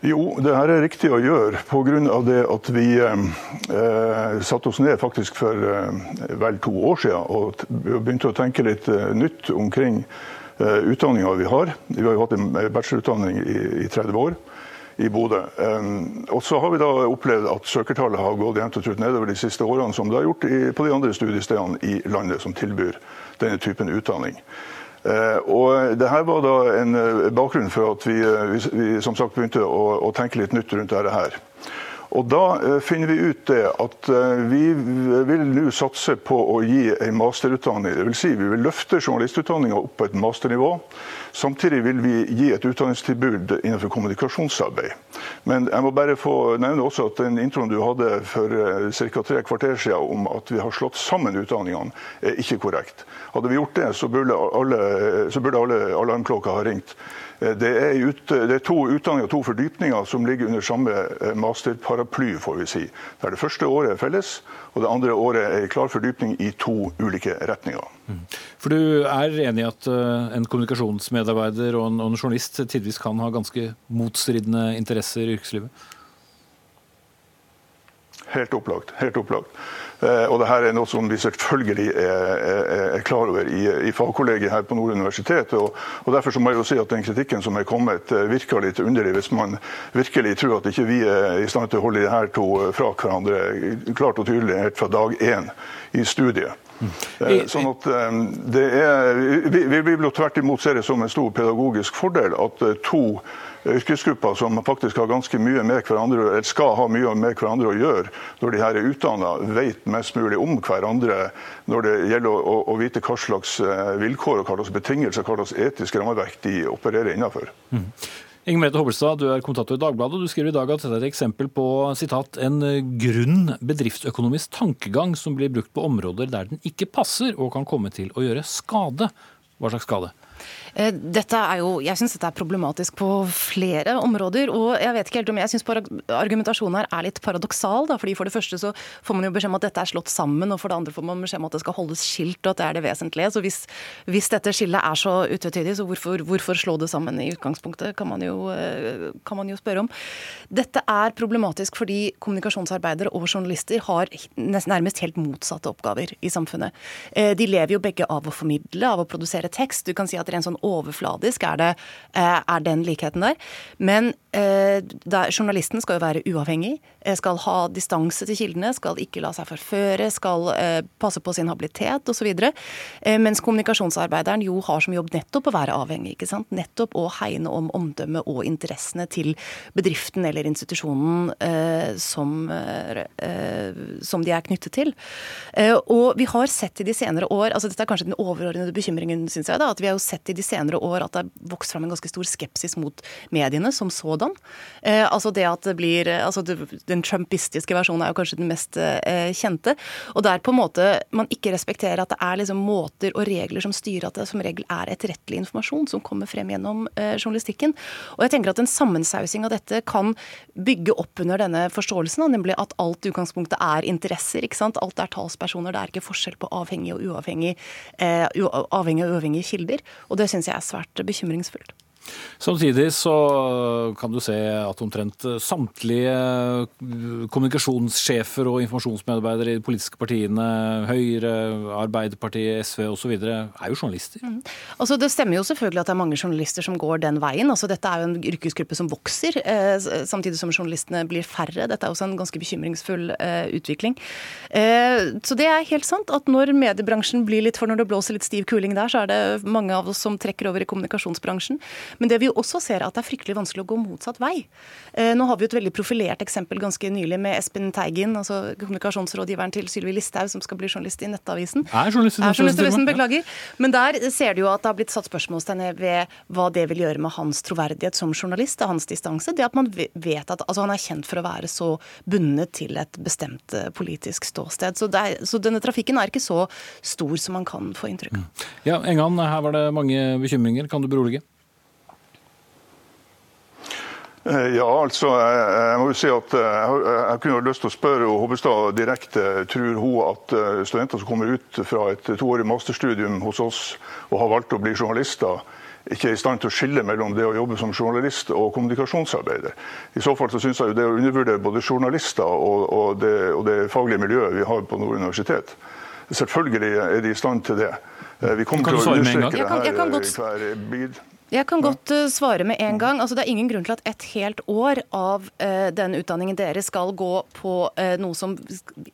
Jo, det her er riktig å gjøre pga. det at vi eh, satte oss ned faktisk for eh, vel to år siden og begynte å tenke litt eh, nytt omkring eh, utdanninga vi har. Vi har jo hatt en bachelorutdanning i, i 30 år i Bodø. Og så har vi da opplevd at søkertallet har gått jevnt og trutt nedover de siste årene, som det har gjort på de andre studiestedene i landet som tilbyr denne typen utdanning. Uh, og det her var da en uh, bakgrunn for at vi, vi, vi, som sagt begynte å, å, tenke litt nytt rundt dette her. Og Da finner vi ut det at vi vil nå satse på å gi en masterutdanning. Det vil si, vi vil løfte journalistutdanninga opp på et masternivå. Samtidig vil vi gi et utdanningstilbud innenfor kommunikasjonsarbeid. Men jeg må bare få nevne også at den introen du hadde for eh, ca. tre kvarter siden om at vi har slått sammen utdanningene, er ikke korrekt. Hadde vi gjort det, så burde alle, så alle alarmklokker ha ringt. Eh, det er, ut, det er, to utdanninger to fordypninger som ligger under samme eh, masterparaply, får vi si. Der det første året er felles, og det andre året er klar fordypning i to ulike retninger. Mm. For du er enig i at eh, en kommunikasjonsmedarbeider og en, og en journalist tidvis kan ha ganske motstridende interesser i yrkeslivet? Helt opplagt. Helt opplagt. Eh, det her er noe som vi selvfølgelig er, er, er klar over i, i fagkollegiet her på Nord universitet. Og, og, Derfor så må jeg jo si at den kritikken som er kommet, eh, virker litt underlig hvis man virkelig tror at ikke vi er i stand til å holde de her to fra hverandre klart og tydelig helt fra dag én i studiet. Mm. Sånn at det er, vi, vi vil jo tvert imot se det som en stor pedagogisk fordel at to yrkesgrupper som faktisk har ganske mye med hverandre, eller skal ha mye med hverandre å gjøre når de her er utdanna, vet mest mulig om hverandre når det gjelder å, å, vite hva slags eh, vilkår og hva slags betingelser hva slags etisk rammeverk de opererer innenfor. Mm. Inger Merete Hobbelstad, du er kommentator i Dagbladet. og Du skriver i dag at dette er et eksempel på citat, en grunn bedriftsøkonomisk tankegang som blir brukt på områder der den ikke passer og kan komme til å gjøre skade. Hva slags skade? Eh, dette er jo, Jeg syns dette er problematisk på flere områder. og Jeg vet ikke helt om jeg syns argumentasjonen her er litt paradoksal. Da, fordi For det første så får man jo beskjed om at dette er slått sammen, og for det andre får man beskjed om at det skal holdes skilt, og at det er det vesentlige. Så Hvis, hvis dette skillet er så utvetydig, så hvorfor, hvorfor, slå det sammen i utgangspunktet, kan man, jo, eh, kan man jo spørre om. Dette er problematisk fordi kommunikasjonsarbeidere og journalister har nærmest helt motsatte oppgaver i samfunnet. Eh, de lever jo begge av å formidle, av å produsere tekst. Du kan si at rent sånn overfladisk er, det, eh, er den likheten der. Men eh, da, journalisten skal jo være uavhengig, skal ha distanse til kildene, skal ikke la seg forføre, skal eh, passe på sin habilitet osv. Eh, mens kommunikasjonsarbeideren jo har som jobb nettopp å være avhengig. ikke sant? Nettopp å hegne om omdømmet og interessene til bedriften eller institusjonen eh, som, eh, som, de er knyttet til. og vi har sett i de senere år, altså dette er kanskje den overordnede bekymringen, syns jeg, da, at vi har jo sett i de senere år at det har vokst fram en ganske stor skepsis mot mediene som sådan. Eh, altså det at det blir altså Den trumpistiske versjonen er jo kanskje den mest eh, kjente. Og der på en måte man ikke respekterer at det er liksom måter og regler som styrer at det som regel er etterrettelig informasjon som kommer frem gjennom eh, journalistikken. Og jeg tenker at en sammensausing av dette kan bygge opp under denne forståelsen, nemlig at alt i utgangspunktet er interesser. ikke sant? Alt er talspersoner. Det er ikke forskjell på avhengig og uavhengig, eh, avhengig og uavhengige kilder. Og det syns jeg er svært bekymringsfullt. Samtidig så kan du se at omtrent samtlige kommunikasjonssjefer og informasjonsmedarbeidere i de politiske partiene, Høyre, Arbeiderpartiet, SV osv., er jo journalister. Mm. Altså, det stemmer jo selvfølgelig at det er mange journalister som går den veien. Altså, dette er jo en yrkesgruppe som vokser, eh, samtidig som journalistene blir færre. Dette er også en ganske bekymringsfull eh, utvikling. Eh, så det er helt sant at når mediebransjen blir litt for når det blåser litt stiv kuling der, så er det mange av oss som trekker over i kommunikasjonsbransjen. Men det vi også ser, er at det er fryktelig vanskelig å gå motsatt vei. Eh, nå har vi et veldig profilert eksempel ganske nylig med Espen Teigen, altså kommunikasjonsrådgiveren til Sylvi Listhaug, som skal bli journalist i Nettavisen. Er journalist i Nettavisen, beklager. Men der ser du jo at det har blitt satt spørsmålstegn ved hva det vil gjøre med hans troverdighet som journalist, hans distanse. Det at man vet at altså han er kjent for å være så bundet til et bestemt eh, politisk ståsted. Så, er, så denne trafikken er ikke så stor som man kan få inntrykk av. Mm. Ja, Engan, her var det mange bekymringer. Kan du berolige? Eh, ja, altså, jeg må jo si at eh, jeg, kunne lyst til å spørre Hobbestad direkte. Tror hun at eh, studenter som kommer ut fra et toårig masterstudium hos oss og har valgt å bli journalister, ikke er i stand til å skille mellom det å jobbe som journalist og kommunikasjonsarbeider. I så fall så syns jeg jo det å undervurdere både journalister og, og, det, og, det, faglige miljøet vi har på Nord universitet. Selvfølgelig er de i stand til det. Eh, vi kommer til å understreke det her i hver bid. Jeg kan godt uh, svare med en gang. Altså, det er ingen grunn til at et helt år av uh, den utdanningen deres skal gå på uh, noe som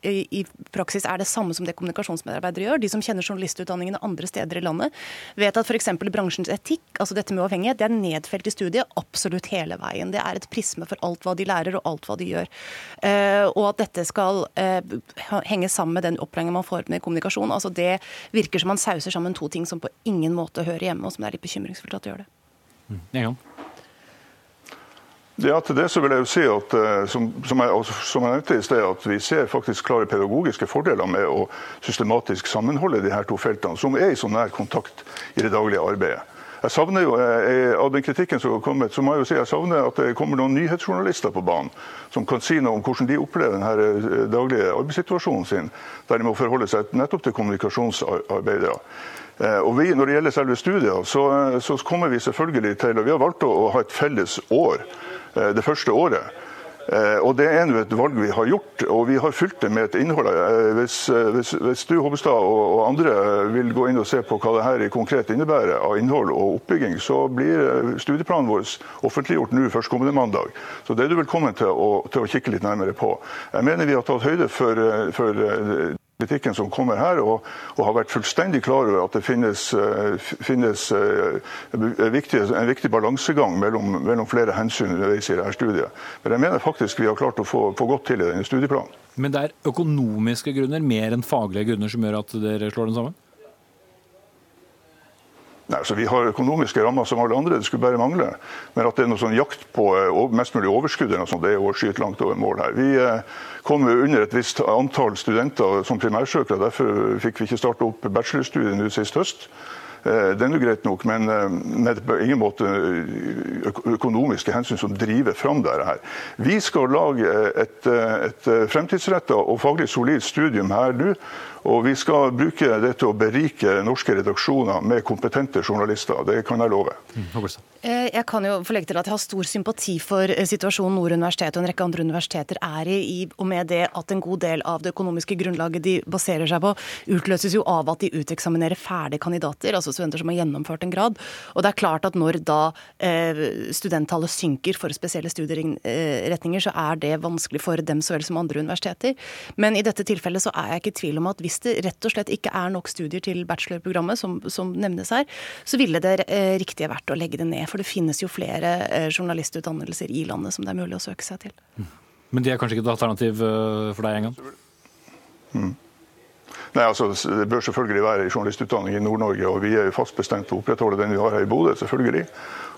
i, i, praksis er det samme som det kommunikasjonsmedarbeidere gjør. De som kjenner journalistutdanningene andre steder i landet, vet at f.eks. bransjens etikk, altså dette med uavhengighet, det er nedfelt i studiet absolutt hele veien. Det er et prisme for alt hva de lærer og alt hva de gjør. og at dette skal henge sammen med den opplæringen man får med kommunikasjon, altså det virker som man sauser sammen to ting som på ingen måte hører hjemme, og som det er litt bekymringsfullt at det gjør det. Mm. Ja, til det så vil jeg jo si at eh, som, som, jeg, som jeg nevnte i sted, at vi ser faktisk klare pedagogiske fordeler med å systematisk sammenholde de her to feltene, som er i så nær kontakt i det daglige arbeidet. Jeg savner jo, jeg, eh, Av den kritikken som har kommet, så må jeg jo si jeg savner at det kommer noen nyhetsjournalister på banen som kan si noe om hvordan de opplever den eh, daglige arbeidssituasjonen sin, der de må forholde seg nettopp til kommunikasjonsarbeidere. Eh, og vi, Når det gjelder selve studiet, så, eh, så, kommer vi selvfølgelig til og Vi har valgt å, ha et felles år eh, det første året. Og Det er nå et valg vi har gjort, og vi har fylt det med et innhold. Hvis, hvis, hvis du Hobbestad, og, og, andre vil gå inn og se på hva det her konkret innebærer av innhold og oppbygging, så blir studieplanen vår offentliggjort nå førstkommende mandag. Så det er du velkommen til å, til å kikke litt nærmere på. Jeg mener vi har tatt høyde for, for kritikken som kommer her, og, og, har vært fullstendig klar over at det finnes, uh, finnes uh, viktig, en viktig balansegang mellom, mellom, flere hensyn underveis i dette studiet. Men jeg mener faktisk vi har klart å få, få godt til i denne studieplanen. Men det er økonomiske grunner mer enn faglige grunner som gjør at dere slår den sammen? Nei, altså Vi har økonomiske rammer som alle andre, det skulle bare mangle. Men at det er noe sånn jakt på eh, mest mulig overskudd, sånt, det er å skyte langt over mål her. Vi kom under et visst antall studenter som primærsøkere. Derfor fikk vi ikke starte opp bachelorstudiet nå sist høst. Eh, det er nå greit nok, men det er på ingen måte økonomiske hensyn som driver fram dette. her. Vi skal lage et, et fremtidsretta og faglig solid studium her nå og vi skal bruke det til å berike norske redaksjoner med kompetente journalister. Det kan jeg love. Mm, eh, jeg kan jo få legge til at jeg har stor sympati for eh, situasjonen Nord universitet og en rekke andre universiteter er i, og med det at en god del av det økonomiske grunnlaget de baserer seg på, utløses jo av at de uteksaminerer ferdige kandidater, altså studenter som har gjennomført en grad. Og det er klart at når da eh, studenttallet synker for spesielle studieretninger, så er det vanskelig for dem så vel som andre universiteter. Men i dette tilfellet så er jeg ikke i tvil om at hvis hvis det rett og slett ikke er nok studier til bachelorprogrammet, som, som nevnes her, så ville det eh, riktige vært å legge det ned. For det finnes jo flere eh, journalistutdannelser i landet som det er mulig å søke seg til. Mm. Men det er kanskje ikke et alternativ uh, for deg engang? Mm. Nei, altså, Det bør selvfølgelig være journalistutdanning i Nord-Norge, og vi er jo fast bestemt på å opprettholde den vi har her i Bodø. selvfølgelig.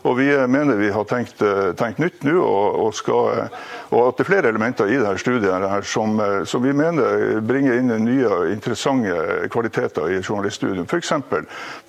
Og Vi mener vi har tenkt, eh, tenkt nytt nå, og, og, skal, og, at det er flere elementer i dette studiet her som, eh, som, vi mener bringer inn nye, interessante kvaliteter i journaliststudium. F.eks.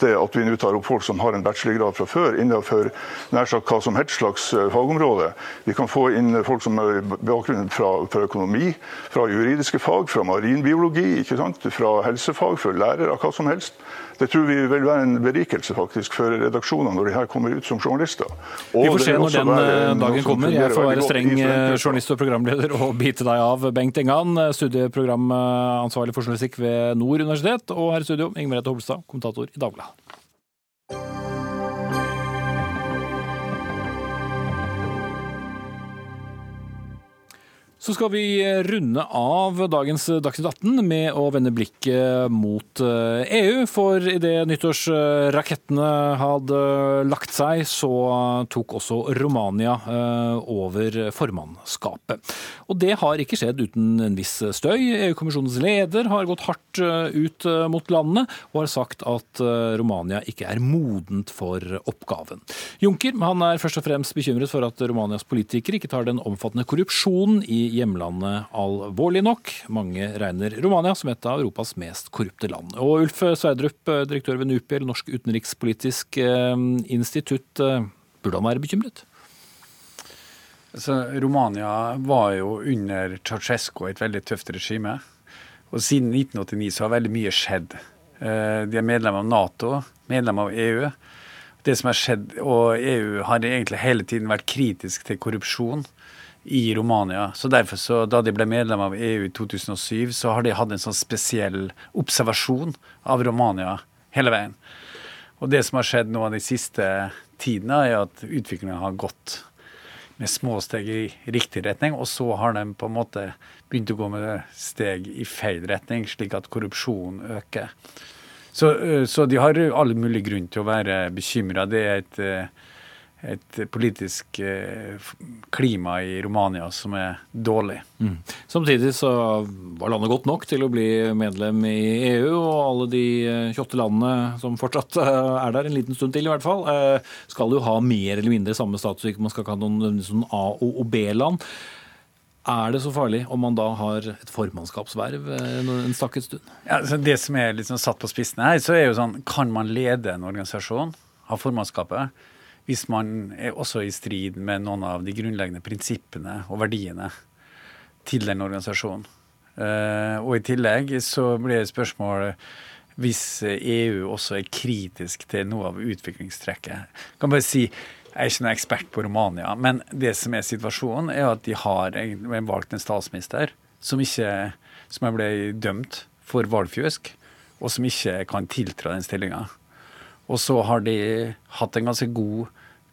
det at vi nå tar opp folk som har en bachelorgrad fra før innenfor nær sagt hva som helst slags eh, fagområde. Vi kan få inn folk som har bakgrunn fra, fra økonomi, fra juridiske fag, fra marinbiologi, fra helsefag, fra lærere, hva som helst. Det tror vi vil være en berikelse faktisk for redaksjonene når de her kommer ut som journalister. Og vi får se når den eh, dagen kommer. Jeg får være streng eh, journalist og programleder og bite deg av, Bengt Engan, eh, studieprogramansvarlig for journalistikk ved Nord universitet, og her i studio, Inger Merete Holstad, kommentator i Dagbladet. Så skal vi runde av dagens Dagsnytt 18 med å vende blikket mot EU. Eh, e For idet nyttårsrakettene hadde lagt seg, så tok også Romania eh, over formannskapet. Og det har ikke skjedd uten en viss støy. EU-kommisjonens leder har gått hardt eh, ut mot landet og har sagt at Romania ikke er modent for oppgaven. Juncker han er først og fremst bekymret for at Romanias politikere ikke tar den omfattende korrupsjonen i hjemlandet alvorlig nok. Mange regner Romania som et av Europas mest korrupte land. Og Ulf Sverdrup, direktør ved NUPI, eller Norsk utenrikspolitisk eh, institutt, eh, burde han være bekymret? Så Romania var jo under Ceaucescu et veldig tøft regime. Og siden 1989 så har veldig mye skjedd. Eh, de er medlem av Nato, medlem av EU. det som har skjedd, og EU har egentlig hele tiden vært kritisk til korrupsjon i Romania. Så derfor, så, da de ble medlem av EU i 2007, så har de hatt en sånn spesiell observasjon av Romania hele veien. Og det som har skjedd nå de siste tidene, er at utviklingen har gått med små steg i riktig retning, og så har de på en måte begynt å gå med steg i feil retning, slik at korrupsjonen øker. Så, så de har all mulig grunn til å være bekymra. Det er et et politisk eh, klima i Romania som er dårlig. Mm. Samtidig så var landet godt nok til å bli medlem i EU, og alle de 28 eh, landene som fortsatt eh, er der en liten stund til i hvert fall, skal jo ha mer eller mindre samme status, ikke man skal ikke ha noen sånn A- og B-land. Er det så farlig om man da har et formannskapsverv en stakket stund? Ja, det som er liksom satt på spissen her, så er jo sånn Kan man lede en organisasjon, ha formannskapet? Hvis man er også i strid med noen av de grunnleggende prinsippene og verdiene til den organisasjonen. Uh, og i tillegg så blir det spørsmål hvis EU også er kritisk til noe av utviklingstrekket. Jeg kan bare si jeg er ikke noen ekspert på Romania, men det som er situasjonen, er at de har valgt en statsminister som, ikke, som ble dømt for valgfjusk, og som ikke kan tiltre den stillinga. Og så har de hatt en ganske god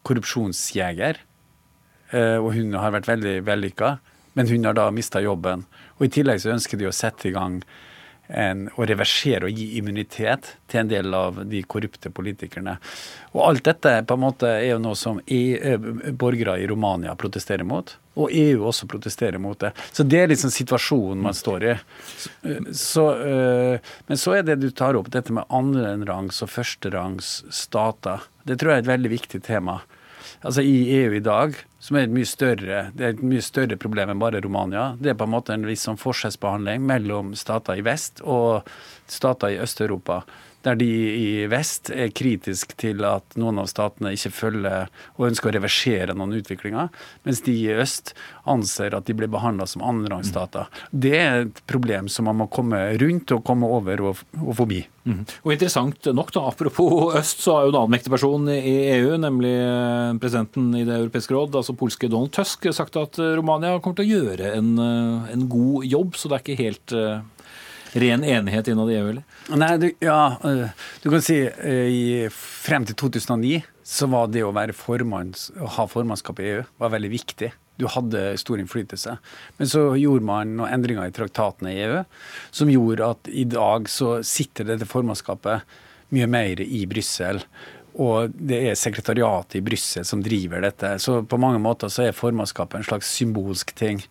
korrupsjonsjeger, eh, og hun har vært veldig vellykka. Men hun har da mista jobben. Og I tillegg så ønsker de å sette i gang en, å reversere og gi immunitet til en del av de korrupte politikerne. Og alt dette på en måte er jo noe som e borgere i Romania protesterer mot, og EU også protesterer mot det. Så det er liksom situasjonen man står i. Så, øh, men så er det du tar opp, dette med andrerangs og førsterangs stater. Det tror jeg er et veldig viktig tema altså i EU i dag, som er et mye større, det er et mye større problem enn bare Romania. Det er på en måte en viss sånn forskjellsbehandling mellom stater i vest og stater i Øst-Europa der de i vest er kritisk til at noen av statene ikke følger og ønsker å reversere noen utviklinger, mens de i øst anser at de blir behandla som annenrangsstater. Det er et problem som man må komme rundt og komme over og, og forbi. Mm. Og Interessant nok, da, apropos øst, så har jo en annen mektig person i EU, nemlig presidenten i Det europeiske råd, altså polske Donald Tusk, sagt at Romania kommer til å gjøre en, en god jobb. Så det er ikke helt eh, ren enighet innad i EU, eller? Nei, du, ja, eh, du kan si eh, i, frem til 2009 så var det å, formanns, å ha formannskap i EU var veldig viktig. Du hadde stor innflytelse. Men så gjorde man noen endringer i traktatene i EU som gjorde at i dag så sitter dette formannskapet mye mer i Brussel. Og det er sekretariatet i Brussel som driver dette. Så på mange måter så er formannskapet en slags symbolsk ting.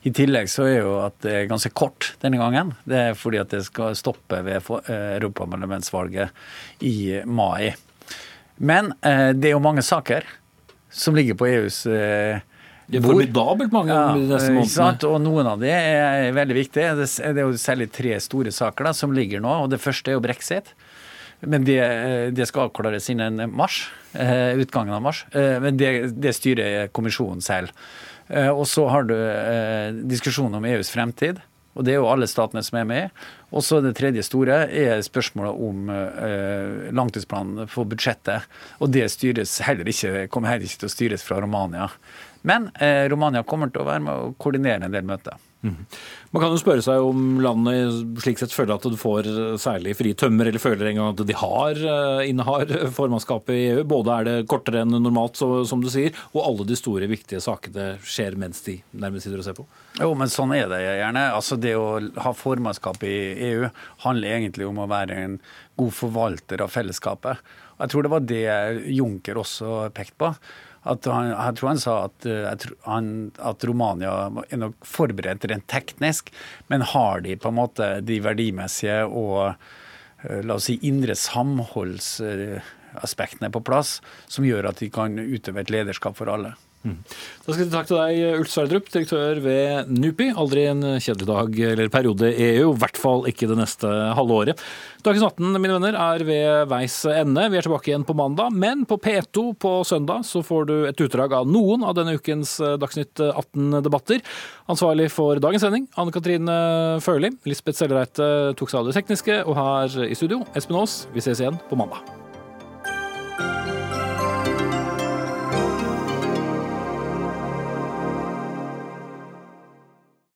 I tillegg så er jo at det er ganske kort denne gangen. Det er fordi at det skal stoppe ved eh, europaparlamentsvalget i mai. Men eh, det er jo mange saker som ligger på EUs eh, det er formidabelt mange ja, neste månedene. Og noen av de er veldig viktige. Det er jo særlig tre store saker da, som ligger nå. og Det første er jo brexit. Men det, det skal avklares innen mars, utgangen av mars. Men det, det styrer kommisjonen selv. Eh, og så har du eh, diskusjonen om EUs fremtid. Og det er jo alle statene som er med. Og så det tredje store er spørsmålet om eh, langtidsplanen for budsjettet. Og det heller ikke, kommer heller ikke til å styres fra Romania. Men eh, Romania kommer til å være med å koordinere en del møter. Mm. Man kan jo spørre seg om landet slik sett føler at du får særlig frie tømmer, eller føler en gang at de har, eh, innehar [laughs] formannskapet i EU. Både er det kortere enn normalt, som du sier, og alle de store, viktige sakene skjer mens de nærmest sitter og ser på. Jo, men sånn er det gjerne. Altså Det å ha formannskap i EU handler egentlig om å være en god forvalter av fellesskapet. Jeg tror det var det Juncker også pekte på at han, jeg tror han sa at, eh, han, at, Romania er nok forberedt rent teknisk, men har de på en måte de verdimessige og eh, la oss si indre samholdsaspektene på plass, som gjør at de kan utøve et lederskap for alle. Mm. Da skal jeg takk til deg, Ulf Sverdrup, direktør ved NUPI. Aldri en kjedelig dag eller periode i EU, i hvert fall ikke det neste halve året. Dagens 18 mine venner, er ved veis ende. Vi er tilbake igjen på mandag, men på P2 på søndag så får du et utdrag av noen av denne ukens Dagsnytt 18-debatter. Ansvarlig for dagens sending, Anne Katrine Førli. Lisbeth Sellereite tok seg av det tekniske, og her i studio, Espen Aas. Vi ses igjen på mandag.